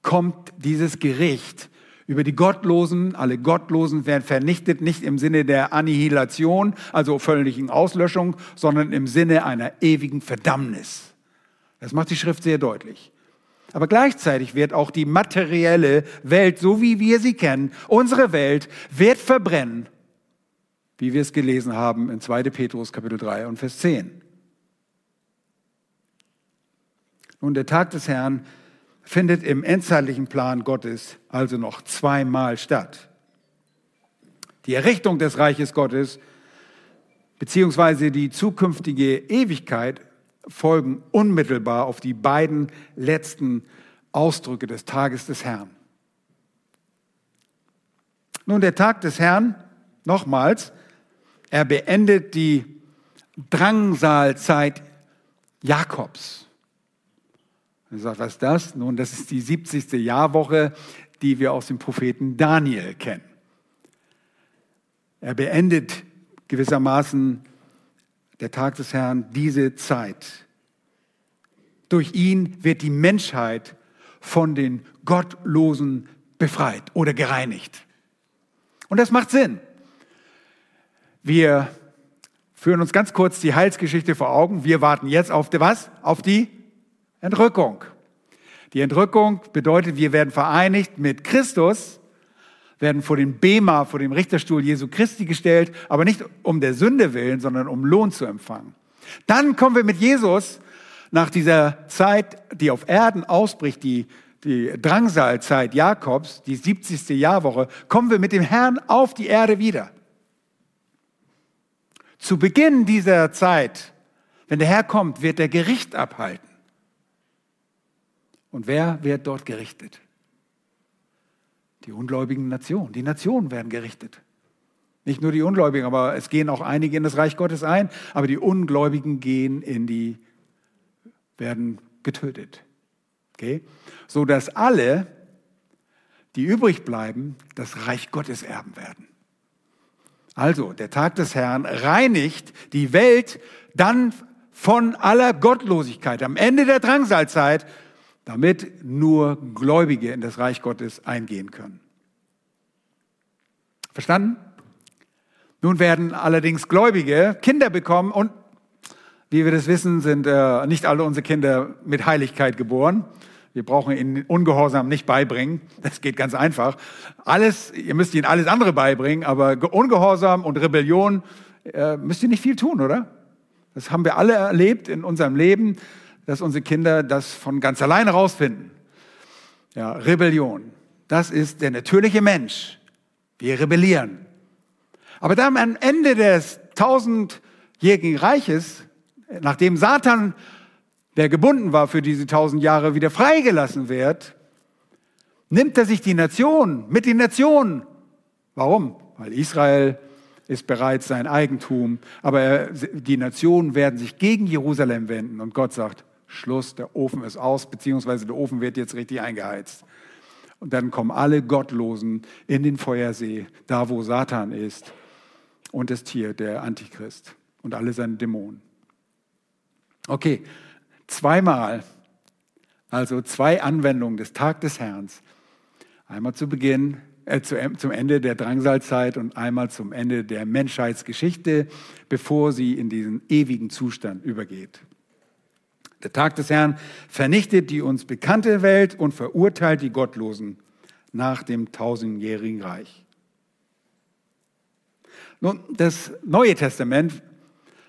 kommt dieses Gericht über die Gottlosen. Alle Gottlosen werden vernichtet, nicht im Sinne der Annihilation, also völligen Auslöschung, sondern im Sinne einer ewigen Verdammnis. Das macht die Schrift sehr deutlich. Aber gleichzeitig wird auch die materielle Welt, so wie wir sie kennen, unsere Welt, wird verbrennen, wie wir es gelesen haben in 2. Petrus Kapitel 3 und Vers 10. Nun, der Tag des Herrn findet im endzeitlichen Plan Gottes also noch zweimal statt. Die Errichtung des Reiches Gottes beziehungsweise die zukünftige Ewigkeit folgen unmittelbar auf die beiden letzten Ausdrücke des Tages des Herrn. Nun, der Tag des Herrn, nochmals, er beendet die Drangsalzeit Jakobs. Er sagt, was ist das? Nun, das ist die 70. Jahrwoche, die wir aus dem Propheten Daniel kennen. Er beendet gewissermaßen der Tag des Herrn diese Zeit. Durch ihn wird die Menschheit von den Gottlosen befreit oder gereinigt. Und das macht Sinn. Wir führen uns ganz kurz die Heilsgeschichte vor Augen. Wir warten jetzt auf die was? Auf die Entrückung. Die Entrückung bedeutet, wir werden vereinigt mit Christus, werden vor den Bema, vor dem Richterstuhl Jesu Christi gestellt, aber nicht um der Sünde willen, sondern um Lohn zu empfangen. Dann kommen wir mit Jesus nach dieser Zeit, die auf Erden ausbricht, die, die Drangsalzeit Jakobs, die 70. Jahrwoche, kommen wir mit dem Herrn auf die Erde wieder. Zu Beginn dieser Zeit, wenn der Herr kommt, wird er Gericht abhalten. Und wer wird dort gerichtet? Die ungläubigen Nationen. Die Nationen werden gerichtet. Nicht nur die Ungläubigen, aber es gehen auch einige in das Reich Gottes ein, aber die Ungläubigen gehen in die, werden getötet. Okay? So dass alle, die übrig bleiben, das Reich Gottes erben werden. Also, der Tag des Herrn reinigt die Welt dann von aller Gottlosigkeit am Ende der Drangsalzeit damit nur Gläubige in das Reich Gottes eingehen können. Verstanden? Nun werden allerdings Gläubige Kinder bekommen und wie wir das wissen, sind äh, nicht alle unsere Kinder mit Heiligkeit geboren. Wir brauchen ihnen Ungehorsam nicht beibringen. Das geht ganz einfach. Alles, ihr müsst ihnen alles andere beibringen, aber Ungehorsam und Rebellion äh, müsst ihr nicht viel tun, oder? Das haben wir alle erlebt in unserem Leben dass unsere Kinder das von ganz alleine rausfinden. Ja, Rebellion. Das ist der natürliche Mensch. Wir rebellieren. Aber dann am Ende des tausendjährigen Reiches, nachdem Satan, der gebunden war für diese tausend Jahre, wieder freigelassen wird, nimmt er sich die Nation mit den Nationen. Warum? Weil Israel ist bereits sein Eigentum, aber die Nationen werden sich gegen Jerusalem wenden und Gott sagt, Schluss, der Ofen ist aus, beziehungsweise der Ofen wird jetzt richtig eingeheizt. Und dann kommen alle Gottlosen in den Feuersee, da wo Satan ist und das Tier, der Antichrist und alle seine Dämonen. Okay, zweimal, also zwei Anwendungen des Tag des Herrn. Einmal zu Beginn, äh, zu, zum Ende der Drangsalzeit und einmal zum Ende der Menschheitsgeschichte, bevor sie in diesen ewigen Zustand übergeht. Der Tag des Herrn vernichtet die uns bekannte Welt und verurteilt die Gottlosen nach dem tausendjährigen Reich. Nun, das Neue Testament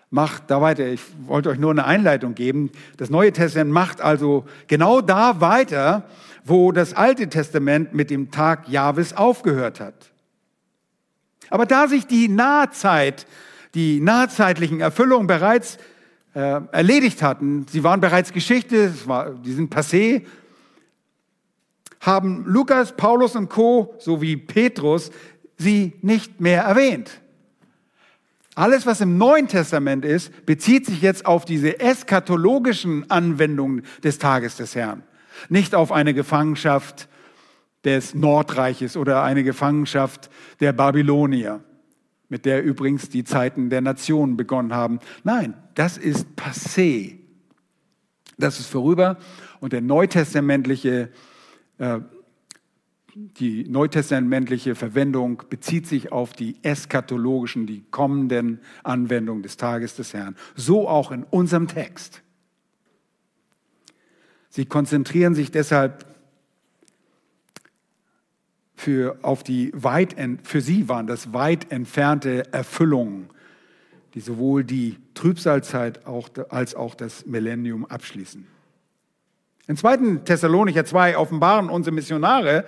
macht da weiter. Ich wollte euch nur eine Einleitung geben. Das Neue Testament macht also genau da weiter, wo das Alte Testament mit dem Tag Jahwes aufgehört hat. Aber da sich die Nahzeit, die nahzeitlichen Erfüllungen bereits äh, erledigt hatten, sie waren bereits Geschichte, war, die sind passé, haben Lukas, Paulus und Co. sowie Petrus sie nicht mehr erwähnt. Alles, was im Neuen Testament ist, bezieht sich jetzt auf diese eskatologischen Anwendungen des Tages des Herrn. Nicht auf eine Gefangenschaft des Nordreiches oder eine Gefangenschaft der Babylonier mit der übrigens die Zeiten der Nationen begonnen haben. Nein, das ist passé. Das ist vorüber und der neutestamentliche, äh, die neutestamentliche Verwendung bezieht sich auf die eskatologischen, die kommenden Anwendungen des Tages des Herrn. So auch in unserem Text. Sie konzentrieren sich deshalb für, auf die weit, für sie waren das weit entfernte Erfüllungen, die sowohl die Trübsalzeit auch, als auch das Millennium abschließen. In 2. Thessalonicher 2 offenbaren unsere Missionare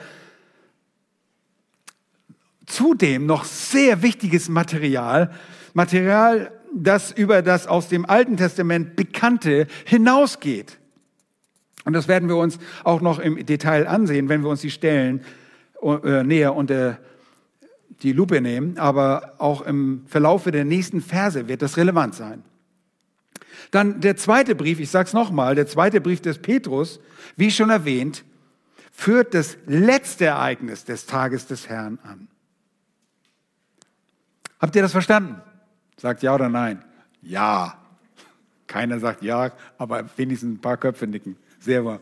zudem noch sehr wichtiges Material, Material, das über das aus dem Alten Testament Bekannte hinausgeht. Und das werden wir uns auch noch im Detail ansehen, wenn wir uns die Stellen äh, näher unter die Lupe nehmen, aber auch im Verlaufe der nächsten Verse wird das relevant sein. Dann der zweite Brief, ich sage es nochmal, der zweite Brief des Petrus, wie schon erwähnt, führt das letzte Ereignis des Tages des Herrn an. Habt ihr das verstanden? Sagt ja oder nein? Ja. Keiner sagt ja, aber wenigstens ein paar Köpfe nicken. Sehr wahr.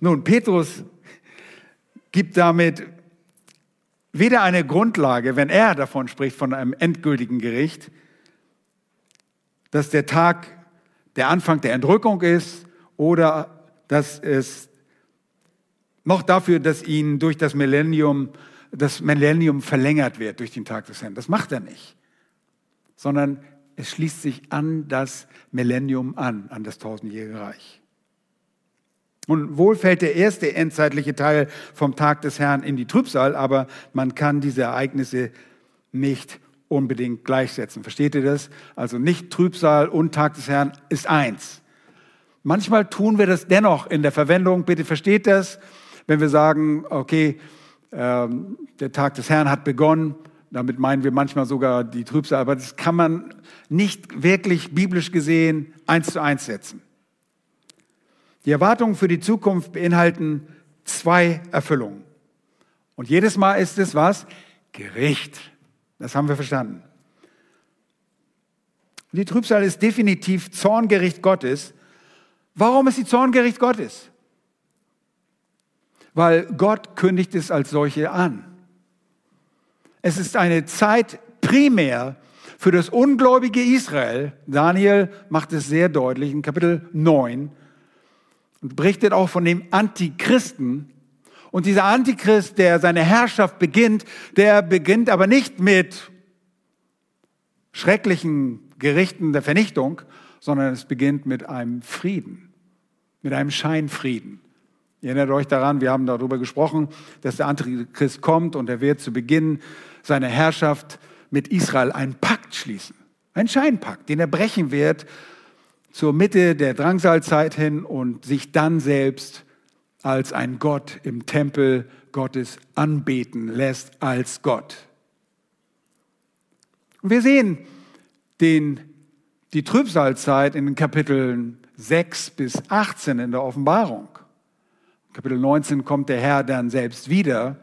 Nun, Petrus gibt damit weder eine Grundlage, wenn er davon spricht, von einem endgültigen Gericht, dass der Tag der Anfang der Entrückung ist oder dass es noch dafür, dass ihn durch das Millennium das Millennium verlängert wird durch den Tag des Herrn. Das macht er nicht. Sondern es schließt sich an das Millennium an, an das tausendjährige Reich. Und wohl fällt der erste endzeitliche Teil vom Tag des Herrn in die Trübsal, aber man kann diese Ereignisse nicht unbedingt gleichsetzen. Versteht ihr das? Also nicht Trübsal und Tag des Herrn ist eins. Manchmal tun wir das dennoch in der Verwendung. Bitte versteht das, wenn wir sagen, okay, ähm, der Tag des Herrn hat begonnen. Damit meinen wir manchmal sogar die Trübsal, aber das kann man nicht wirklich biblisch gesehen eins zu eins setzen. Die Erwartungen für die Zukunft beinhalten zwei Erfüllungen. Und jedes Mal ist es was? Gericht. Das haben wir verstanden. Die Trübsal ist definitiv Zorngericht Gottes. Warum ist sie Zorngericht Gottes? Weil Gott kündigt es als solche an. Es ist eine Zeit primär für das ungläubige Israel. Daniel macht es sehr deutlich in Kapitel 9 und berichtet auch von dem Antichristen. Und dieser Antichrist, der seine Herrschaft beginnt, der beginnt aber nicht mit schrecklichen Gerichten der Vernichtung, sondern es beginnt mit einem Frieden, mit einem Scheinfrieden. Ihr erinnert euch daran, wir haben darüber gesprochen, dass der Antichrist kommt und er wird zu Beginn seiner Herrschaft mit Israel einen Pakt schließen. Ein Scheinpakt, den er brechen wird zur Mitte der Drangsalzeit hin und sich dann selbst als ein Gott im Tempel Gottes anbeten lässt als Gott. Und wir sehen den, die Trübsalzeit in den Kapiteln 6 bis 18 in der Offenbarung. Kapitel 19 kommt der Herr dann selbst wieder.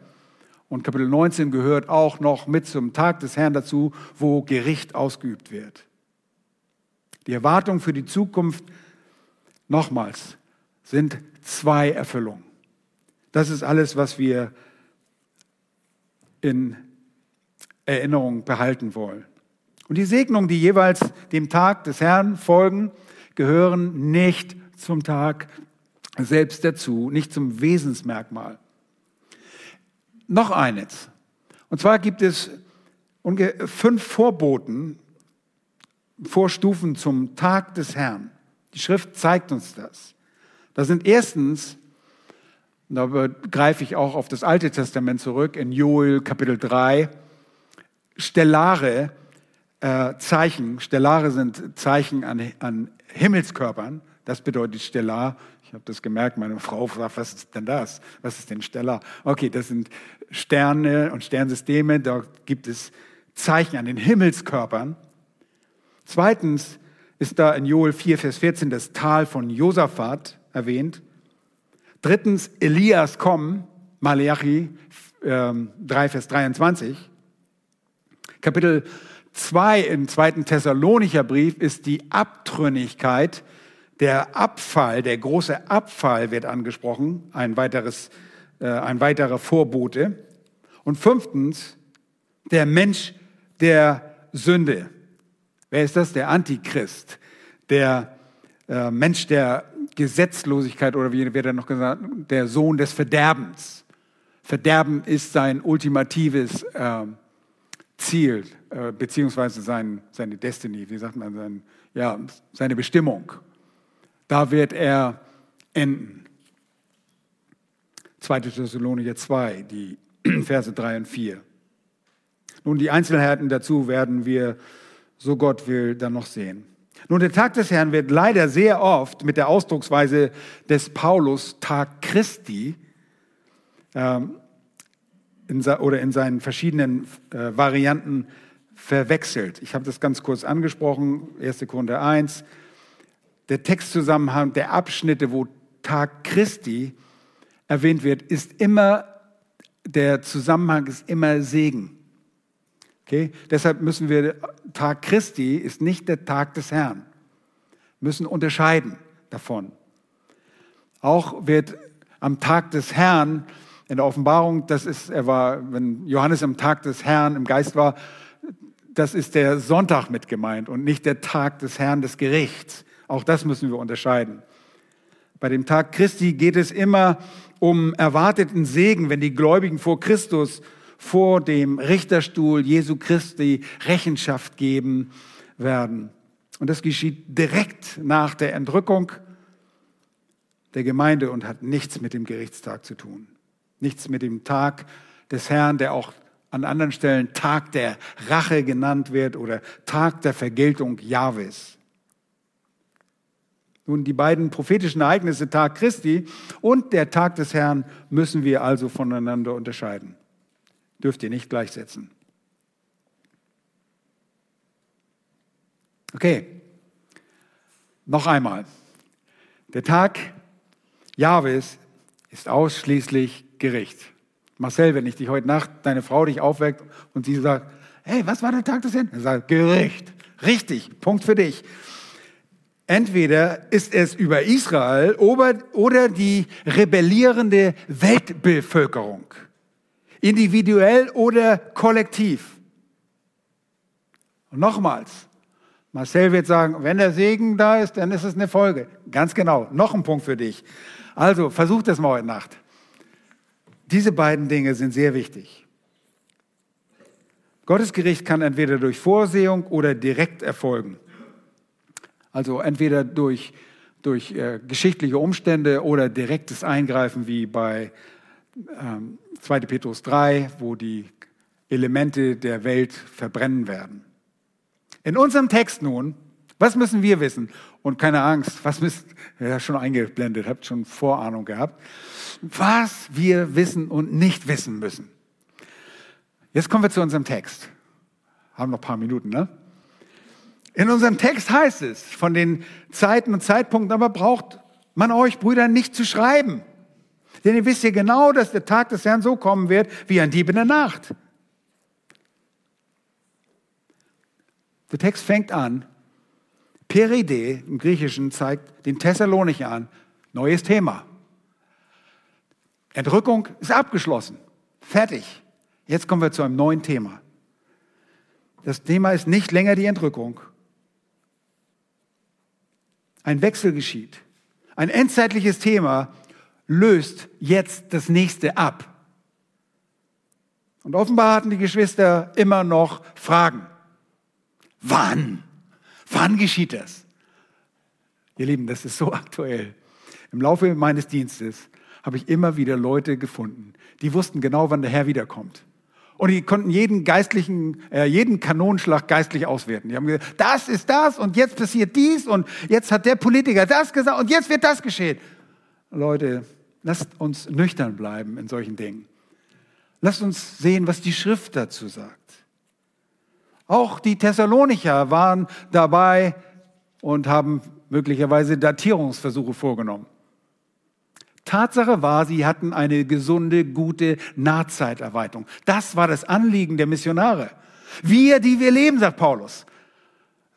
Und Kapitel 19 gehört auch noch mit zum Tag des Herrn dazu, wo Gericht ausgeübt wird. Die Erwartungen für die Zukunft, nochmals, sind zwei Erfüllungen. Das ist alles, was wir in Erinnerung behalten wollen. Und die Segnungen, die jeweils dem Tag des Herrn folgen, gehören nicht zum Tag selbst dazu, nicht zum Wesensmerkmal. Noch eines. Und zwar gibt es fünf Vorboten Vorstufen zum Tag des Herrn. Die Schrift zeigt uns das. Das sind erstens, da greife ich auch auf das Alte Testament zurück, in Joel Kapitel 3, stellare äh, Zeichen. Stellare sind Zeichen an, an Himmelskörpern. Das bedeutet stellar. Ich habe das gemerkt, meine Frau fragt, was ist denn das? Was ist denn stellar? Okay, das sind Sterne und Sternsysteme. Da gibt es Zeichen an den Himmelskörpern. Zweitens ist da in Joel 4, Vers 14 das Tal von Josaphat erwähnt. Drittens Elias kommen, Malachi äh, 3, Vers 23. Kapitel 2 im zweiten Thessalonicher Brief ist die Abtrünnigkeit, der Abfall, der große Abfall wird angesprochen, ein, weiteres, äh, ein weiterer Vorbote. Und fünftens, der Mensch der Sünde. Wer ist das? Der Antichrist, der äh, Mensch der Gesetzlosigkeit oder wie wird er noch gesagt, der Sohn des Verderbens. Verderben ist sein ultimatives äh, Ziel, äh, beziehungsweise sein, seine Destiny, wie sagt man, sein, ja, seine Bestimmung. Da wird er enden. 2. Thessalonicher 2, die Verse 3 und 4. Nun, die Einzelheiten dazu werden wir so Gott will, dann noch sehen. Nun, der Tag des Herrn wird leider sehr oft mit der Ausdrucksweise des Paulus Tag Christi ähm, in, oder in seinen verschiedenen äh, Varianten verwechselt. Ich habe das ganz kurz angesprochen, 1. Korinther 1. Der Textzusammenhang der Abschnitte, wo Tag Christi erwähnt wird, ist immer, der Zusammenhang ist immer Segen. Okay? Deshalb müssen wir, Tag Christi ist nicht der Tag des Herrn. Müssen unterscheiden davon. Auch wird am Tag des Herrn in der Offenbarung, das ist, er war, wenn Johannes am Tag des Herrn im Geist war, das ist der Sonntag mit gemeint und nicht der Tag des Herrn des Gerichts. Auch das müssen wir unterscheiden. Bei dem Tag Christi geht es immer um erwarteten Segen, wenn die Gläubigen vor Christus vor dem Richterstuhl Jesu Christi Rechenschaft geben werden. Und das geschieht direkt nach der Entrückung der Gemeinde und hat nichts mit dem Gerichtstag zu tun. Nichts mit dem Tag des Herrn, der auch an anderen Stellen Tag der Rache genannt wird oder Tag der Vergeltung Jahwes. Nun, die beiden prophetischen Ereignisse, Tag Christi und der Tag des Herrn, müssen wir also voneinander unterscheiden. Dürft ihr nicht gleichsetzen. Okay, noch einmal. Der Tag Jahwes ist ausschließlich Gericht. Marcel, wenn ich dich heute Nacht, deine Frau dich aufweckt und sie sagt, hey, was war der Tag des Herrn? Er sagt, Gericht. Richtig, Punkt für dich. Entweder ist es über Israel oder die rebellierende Weltbevölkerung. Individuell oder kollektiv. Und nochmals, Marcel wird sagen, wenn der Segen da ist, dann ist es eine Folge. Ganz genau, noch ein Punkt für dich. Also versuch das mal heute Nacht. Diese beiden Dinge sind sehr wichtig. Gottes Gericht kann entweder durch Vorsehung oder direkt erfolgen. Also entweder durch, durch äh, geschichtliche Umstände oder direktes Eingreifen wie bei ähm, 2. Petrus 3, wo die Elemente der Welt verbrennen werden. In unserem Text nun, was müssen wir wissen? Und keine Angst, was müsst, ja schon eingeblendet, habt schon Vorahnung gehabt, was wir wissen und nicht wissen müssen. Jetzt kommen wir zu unserem Text. Haben noch ein paar Minuten, ne? In unserem Text heißt es von den Zeiten und Zeitpunkten, aber braucht man euch, Brüder, nicht zu schreiben. Denn ihr wisst ja genau, dass der Tag des Herrn so kommen wird wie ein Dieb in der Nacht. Der Text fängt an, Peride im Griechischen zeigt den Thessalonicher an, neues Thema. Entrückung ist abgeschlossen, fertig. Jetzt kommen wir zu einem neuen Thema. Das Thema ist nicht länger die Entrückung. Ein Wechsel geschieht. Ein endzeitliches Thema löst jetzt das nächste ab. Und offenbar hatten die Geschwister immer noch Fragen. Wann? Wann geschieht das? Ihr Lieben, das ist so aktuell. Im Laufe meines Dienstes habe ich immer wieder Leute gefunden, die wussten genau, wann der Herr wiederkommt. Und die konnten jeden geistlichen, äh, jeden Kanonenschlag geistlich auswerten. Die haben gesagt, das ist das und jetzt passiert dies und jetzt hat der Politiker das gesagt und jetzt wird das geschehen. Leute, lasst uns nüchtern bleiben in solchen Dingen. Lasst uns sehen, was die Schrift dazu sagt. Auch die Thessalonicher waren dabei und haben möglicherweise Datierungsversuche vorgenommen. Tatsache war, sie hatten eine gesunde, gute Nahzeiterweiterung. Das war das Anliegen der Missionare. Wir, die wir leben, sagt Paulus,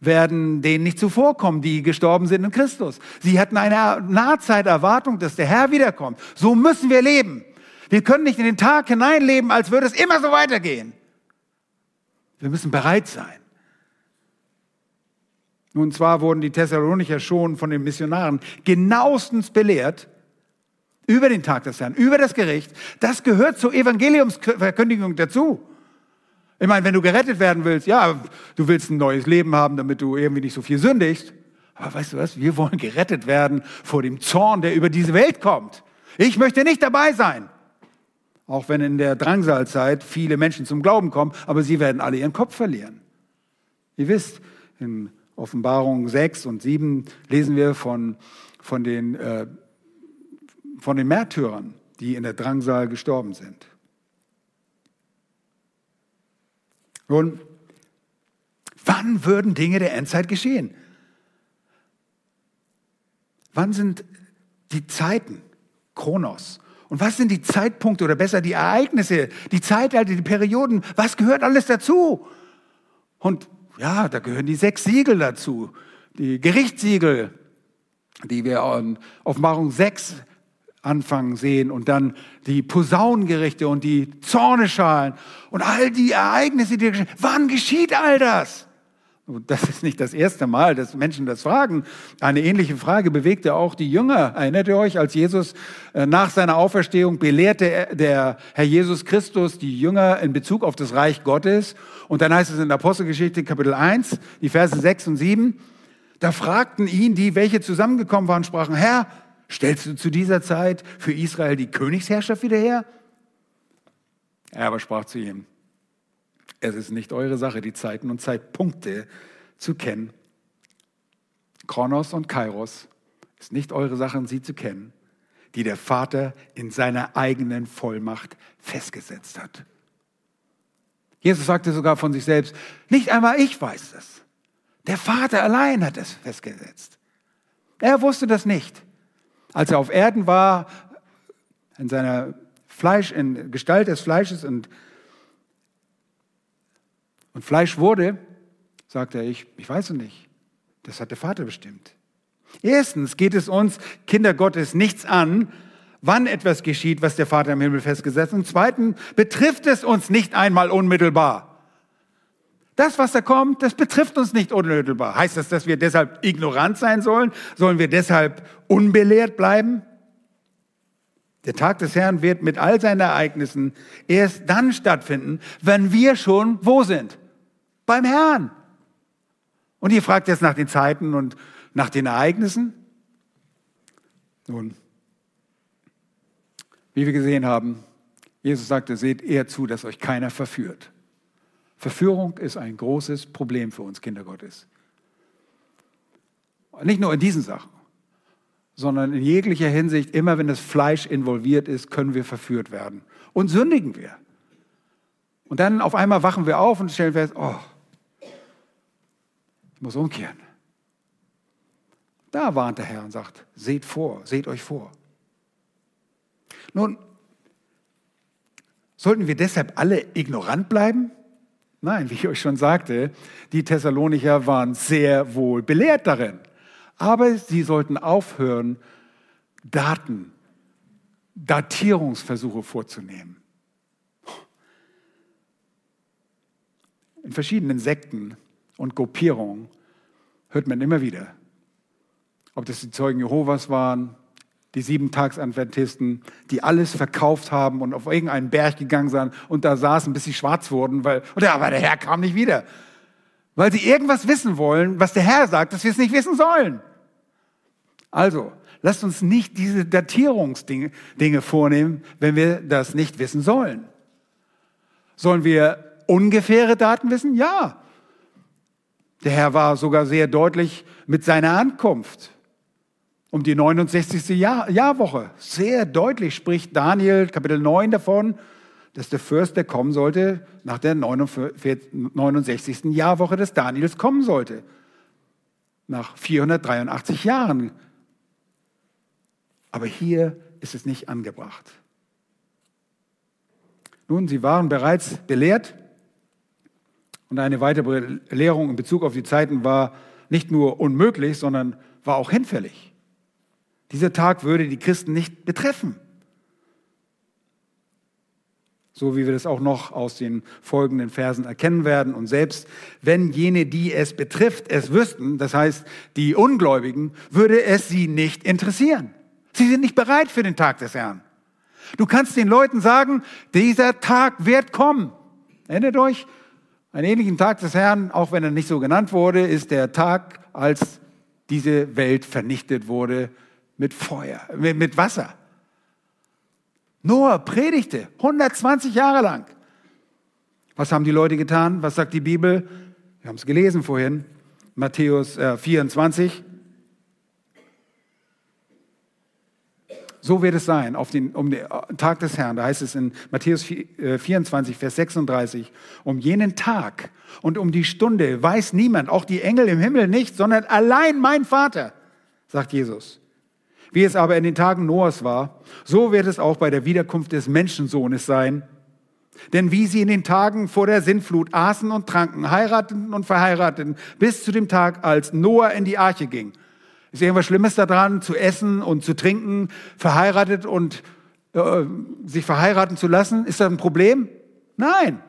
werden denen nicht zuvorkommen, die gestorben sind in Christus. Sie hatten eine Nahzeiterwartung, dass der Herr wiederkommt. So müssen wir leben. Wir können nicht in den Tag hineinleben, als würde es immer so weitergehen. Wir müssen bereit sein. Nun zwar wurden die Thessalonicher schon von den Missionaren genauestens belehrt über den Tag des Herrn, über das Gericht. Das gehört zur Evangeliumsverkündigung dazu. Ich meine, wenn du gerettet werden willst, ja, du willst ein neues Leben haben, damit du irgendwie nicht so viel sündigst. Aber weißt du was? Wir wollen gerettet werden vor dem Zorn, der über diese Welt kommt. Ich möchte nicht dabei sein. Auch wenn in der Drangsalzeit viele Menschen zum Glauben kommen, aber sie werden alle ihren Kopf verlieren. Ihr wisst, in Offenbarung 6 und 7 lesen wir von, von, den, äh, von den Märtyrern, die in der Drangsal gestorben sind. Nun, wann würden Dinge der Endzeit geschehen? Wann sind die Zeiten, Kronos, und was sind die Zeitpunkte oder besser die Ereignisse, die Zeitalter, die Perioden? Was gehört alles dazu? Und ja, da gehören die sechs Siegel dazu, die Gerichtssiegel, die wir in Offenbarung 6 anfangen sehen und dann die Posaunengerichte und die Zorneschalen und all die Ereignisse, die geschehen. Wann geschieht all das? Und das ist nicht das erste Mal, dass Menschen das fragen. Eine ähnliche Frage bewegte auch die Jünger. Erinnert ihr euch, als Jesus äh, nach seiner Auferstehung belehrte der Herr Jesus Christus die Jünger in Bezug auf das Reich Gottes. Und dann heißt es in der Apostelgeschichte Kapitel 1, die Verse 6 und 7, da fragten ihn die, welche zusammengekommen waren, sprachen, Herr, stellst du zu dieser Zeit für Israel die Königsherrschaft wieder her? Er aber sprach zu ihm, es ist nicht eure Sache, die Zeiten und Zeitpunkte zu kennen. Kronos und Kairos ist nicht eure Sache, sie zu kennen, die der Vater in seiner eigenen Vollmacht festgesetzt hat. Jesus sagte sogar von sich selbst, nicht einmal ich weiß das. Der Vater allein hat es festgesetzt. Er wusste das nicht. Als er auf Erden war, in seiner Fleisch, in Gestalt des Fleisches und und Fleisch wurde, sagt er, ich, ich weiß es nicht. Das hat der Vater bestimmt. Erstens geht es uns, Kinder Gottes, nichts an, wann etwas geschieht, was der Vater im Himmel festgesetzt hat. Und zweitens betrifft es uns nicht einmal unmittelbar. Das, was da kommt, das betrifft uns nicht unmittelbar. Heißt das, dass wir deshalb ignorant sein sollen? Sollen wir deshalb unbelehrt bleiben? Der Tag des Herrn wird mit all seinen Ereignissen erst dann stattfinden, wenn wir schon wo sind? beim Herrn. Und ihr fragt jetzt nach den Zeiten und nach den Ereignissen? Nun, wie wir gesehen haben, Jesus sagte, seht eher zu, dass euch keiner verführt. Verführung ist ein großes Problem für uns Kinder Gottes. Nicht nur in diesen Sachen, sondern in jeglicher Hinsicht, immer wenn das Fleisch involviert ist, können wir verführt werden. Und sündigen wir. Und dann auf einmal wachen wir auf und stellen fest, oh, muss umkehren. Da warnt der Herr und sagt, seht vor, seht euch vor. Nun, sollten wir deshalb alle ignorant bleiben? Nein, wie ich euch schon sagte, die Thessalonicher waren sehr wohl belehrt darin. Aber sie sollten aufhören, Daten, Datierungsversuche vorzunehmen. In verschiedenen Sekten und Gruppierungen hört man immer wieder. Ob das die Zeugen Jehovas waren, die Sieben-Tags-Adventisten, die alles verkauft haben und auf irgendeinen Berg gegangen sind und da saßen, bis sie schwarz wurden, weil, und aber der Herr kam nicht wieder. Weil sie irgendwas wissen wollen, was der Herr sagt, dass wir es nicht wissen sollen. Also, lasst uns nicht diese Datierungsdinge Dinge vornehmen, wenn wir das nicht wissen sollen. Sollen wir ungefähre Daten wissen? Ja. Der Herr war sogar sehr deutlich mit seiner Ankunft um die 69. Jahr, Jahrwoche. Sehr deutlich spricht Daniel Kapitel 9 davon, dass der Fürst, der kommen sollte, nach der 69. Jahrwoche des Daniels kommen sollte. Nach 483 Jahren. Aber hier ist es nicht angebracht. Nun, sie waren bereits belehrt und eine weitere Lehrung in Bezug auf die Zeiten war nicht nur unmöglich, sondern war auch hinfällig. Dieser Tag würde die Christen nicht betreffen. So wie wir das auch noch aus den folgenden Versen erkennen werden. Und selbst wenn jene, die es betrifft, es wüssten, das heißt die Ungläubigen, würde es sie nicht interessieren. Sie sind nicht bereit für den Tag des Herrn. Du kannst den Leuten sagen, dieser Tag wird kommen. Erinnert euch, einen ähnlichen Tag des Herrn, auch wenn er nicht so genannt wurde, ist der Tag, als diese Welt vernichtet wurde mit Feuer, mit Wasser. Noah predigte 120 Jahre lang. Was haben die Leute getan? Was sagt die Bibel? Wir haben es gelesen vorhin, Matthäus 24. So wird es sein auf den, um den Tag des Herrn. Da heißt es in Matthäus 24, äh, Vers 36, um jenen Tag und um die Stunde weiß niemand, auch die Engel im Himmel nicht, sondern allein mein Vater, sagt Jesus. Wie es aber in den Tagen Noahs war, so wird es auch bei der Wiederkunft des Menschensohnes sein. Denn wie sie in den Tagen vor der Sintflut aßen und tranken, heirateten und verheirateten, bis zu dem Tag, als Noah in die Arche ging, ist irgendwas Schlimmes daran, zu essen und zu trinken, verheiratet und äh, sich verheiraten zu lassen? Ist das ein Problem? Nein.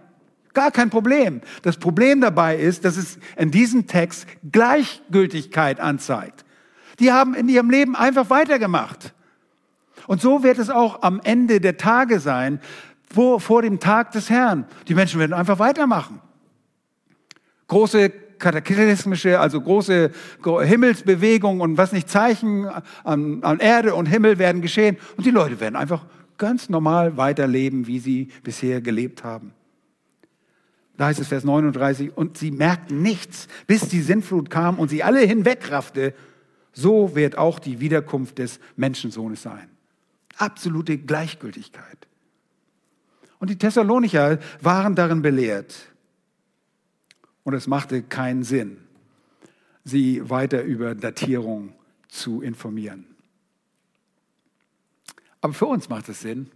Gar kein Problem. Das Problem dabei ist, dass es in diesem Text Gleichgültigkeit anzeigt. Die haben in ihrem Leben einfach weitergemacht. Und so wird es auch am Ende der Tage sein, vor, vor dem Tag des Herrn. Die Menschen werden einfach weitermachen. Große kataklysmische, also große Himmelsbewegungen und was nicht Zeichen an, an Erde und Himmel werden geschehen. Und die Leute werden einfach ganz normal weiterleben, wie sie bisher gelebt haben. Da heißt es Vers 39, und sie merkten nichts, bis die Sintflut kam und sie alle hinwegraffte. So wird auch die Wiederkunft des Menschensohnes sein. Absolute Gleichgültigkeit. Und die Thessalonicher waren darin belehrt. Und es machte keinen Sinn, sie weiter über Datierung zu informieren. Aber für uns macht es Sinn,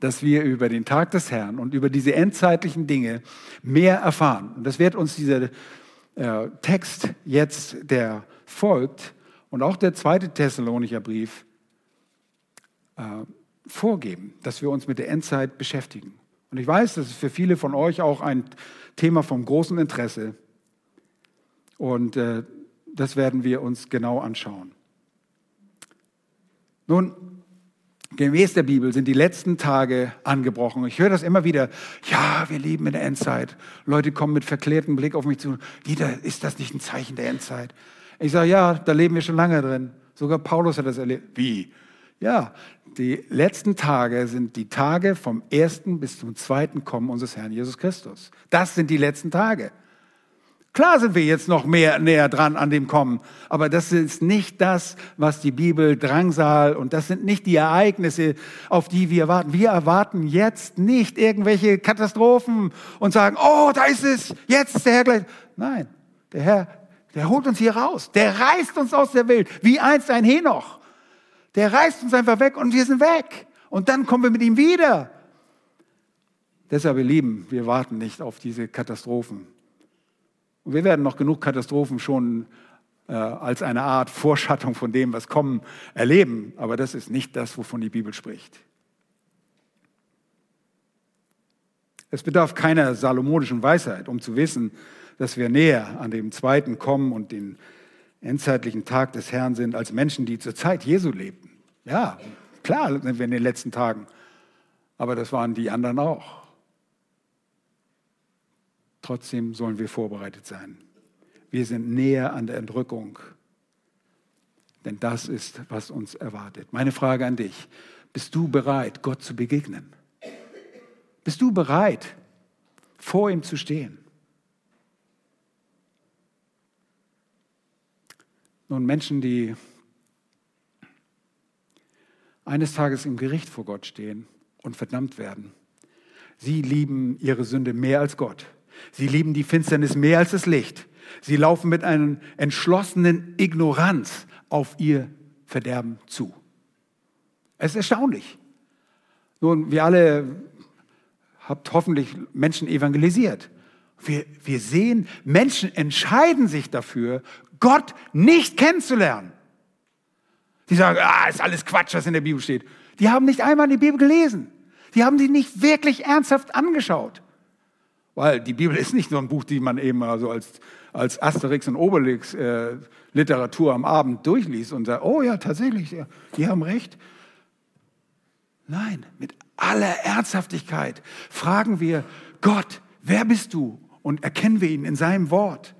dass wir über den Tag des Herrn und über diese endzeitlichen Dinge mehr erfahren. Und das wird uns dieser äh, Text jetzt, der folgt, und auch der zweite Thessalonicher Brief äh, vorgeben, dass wir uns mit der Endzeit beschäftigen. Und ich weiß, das ist für viele von euch auch ein Thema vom großen Interesse. Und äh, das werden wir uns genau anschauen. Nun, Gemäß der Bibel sind die letzten Tage angebrochen. Ich höre das immer wieder. Ja, wir leben in der Endzeit. Leute kommen mit verklärtem Blick auf mich zu. Wieder, ist das nicht ein Zeichen der Endzeit? Ich sage, ja, da leben wir schon lange drin. Sogar Paulus hat das erlebt. Wie? Ja, die letzten Tage sind die Tage vom ersten bis zum zweiten Kommen unseres Herrn Jesus Christus. Das sind die letzten Tage. Klar sind wir jetzt noch mehr näher dran an dem Kommen, aber das ist nicht das, was die Bibel Drangsal und das sind nicht die Ereignisse, auf die wir warten. Wir erwarten jetzt nicht irgendwelche Katastrophen und sagen, oh, da ist es, jetzt ist der Herr gleich. Nein, der Herr, der holt uns hier raus, der reißt uns aus der Welt, wie einst ein Henoch. Der reißt uns einfach weg und wir sind weg. Und dann kommen wir mit ihm wieder. Deshalb, ihr Lieben, wir warten nicht auf diese Katastrophen. Und wir werden noch genug Katastrophen schon äh, als eine Art Vorschattung von dem, was kommen, erleben. Aber das ist nicht das, wovon die Bibel spricht. Es bedarf keiner salomonischen Weisheit, um zu wissen, dass wir näher an dem zweiten Kommen und den endzeitlichen Tag des Herrn sind, als Menschen, die zur Zeit Jesu lebten. Ja, klar sind wir in den letzten Tagen, aber das waren die anderen auch. Trotzdem sollen wir vorbereitet sein. Wir sind näher an der Entrückung, denn das ist, was uns erwartet. Meine Frage an dich, bist du bereit, Gott zu begegnen? Bist du bereit, vor ihm zu stehen? Nun, Menschen, die eines Tages im Gericht vor Gott stehen und verdammt werden, sie lieben ihre Sünde mehr als Gott. Sie lieben die Finsternis mehr als das Licht. Sie laufen mit einer entschlossenen Ignoranz auf ihr Verderben zu. Es ist erstaunlich. Nun, wir alle habt hoffentlich Menschen evangelisiert. Wir, wir sehen, Menschen entscheiden sich dafür, Gott nicht kennenzulernen. Die sagen, ah, ist alles Quatsch, was in der Bibel steht. Die haben nicht einmal die Bibel gelesen. Die haben sie nicht wirklich ernsthaft angeschaut. Weil die Bibel ist nicht so ein Buch, die man eben also als, als Asterix und Obelix äh, Literatur am Abend durchliest und sagt, oh ja, tatsächlich, ja, die haben recht. Nein, mit aller Ernsthaftigkeit fragen wir Gott, wer bist du? Und erkennen wir ihn in seinem Wort.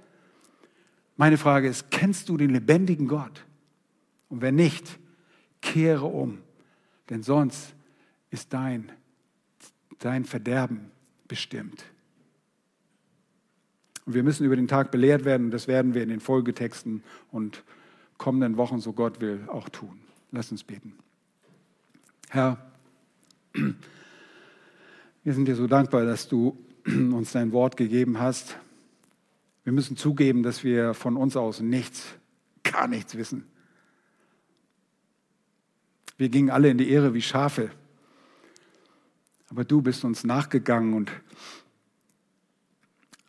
Meine Frage ist, kennst du den lebendigen Gott? Und wenn nicht, kehre um, denn sonst ist dein, dein Verderben bestimmt. Und wir müssen über den Tag belehrt werden. Und das werden wir in den Folgetexten und kommenden Wochen, so Gott will, auch tun. Lass uns beten. Herr, wir sind dir so dankbar, dass du uns dein Wort gegeben hast. Wir müssen zugeben, dass wir von uns aus nichts, gar nichts wissen. Wir gingen alle in die Ehre wie Schafe. Aber du bist uns nachgegangen und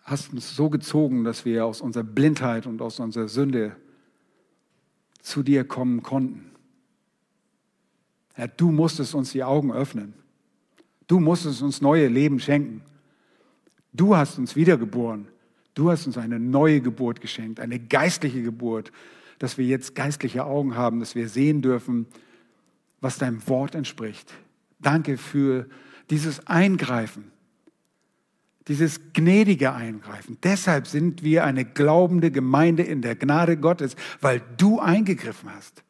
hast uns so gezogen, dass wir aus unserer Blindheit und aus unserer Sünde zu dir kommen konnten. Herr, du musstest uns die Augen öffnen. Du musstest uns neue Leben schenken. Du hast uns wiedergeboren. Du hast uns eine neue Geburt geschenkt, eine geistliche Geburt, dass wir jetzt geistliche Augen haben, dass wir sehen dürfen, was deinem Wort entspricht. Danke für dieses Eingreifen, dieses gnädige Eingreifen. Deshalb sind wir eine glaubende Gemeinde in der Gnade Gottes, weil du eingegriffen hast.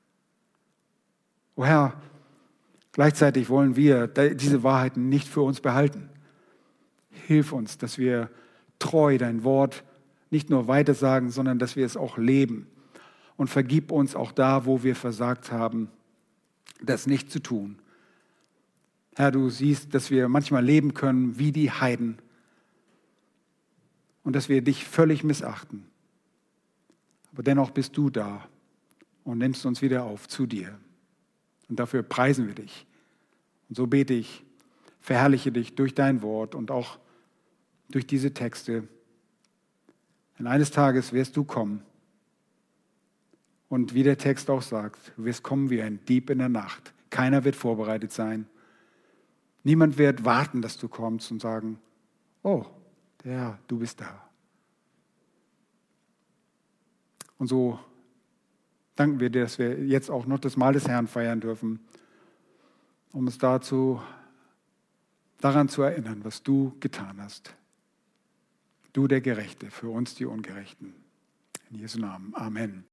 O Herr, gleichzeitig wollen wir diese Wahrheiten nicht für uns behalten. Hilf uns, dass wir treu dein Wort nicht nur weitersagen, sondern dass wir es auch leben. Und vergib uns auch da, wo wir versagt haben, das nicht zu tun. Herr, du siehst, dass wir manchmal leben können wie die Heiden und dass wir dich völlig missachten. Aber dennoch bist du da und nimmst uns wieder auf zu dir. Und dafür preisen wir dich. Und so bete ich, verherrliche dich durch dein Wort und auch durch diese Texte. Denn eines Tages wirst du kommen. Und wie der Text auch sagt, du wirst kommen wie ein Dieb in der Nacht. Keiner wird vorbereitet sein. Niemand wird warten, dass du kommst und sagen, oh, der Herr, du bist da. Und so danken wir dir, dass wir jetzt auch noch das Mahl des Herrn feiern dürfen, um uns dazu, daran zu erinnern, was du getan hast. Du der Gerechte, für uns die Ungerechten. In Jesu Namen. Amen.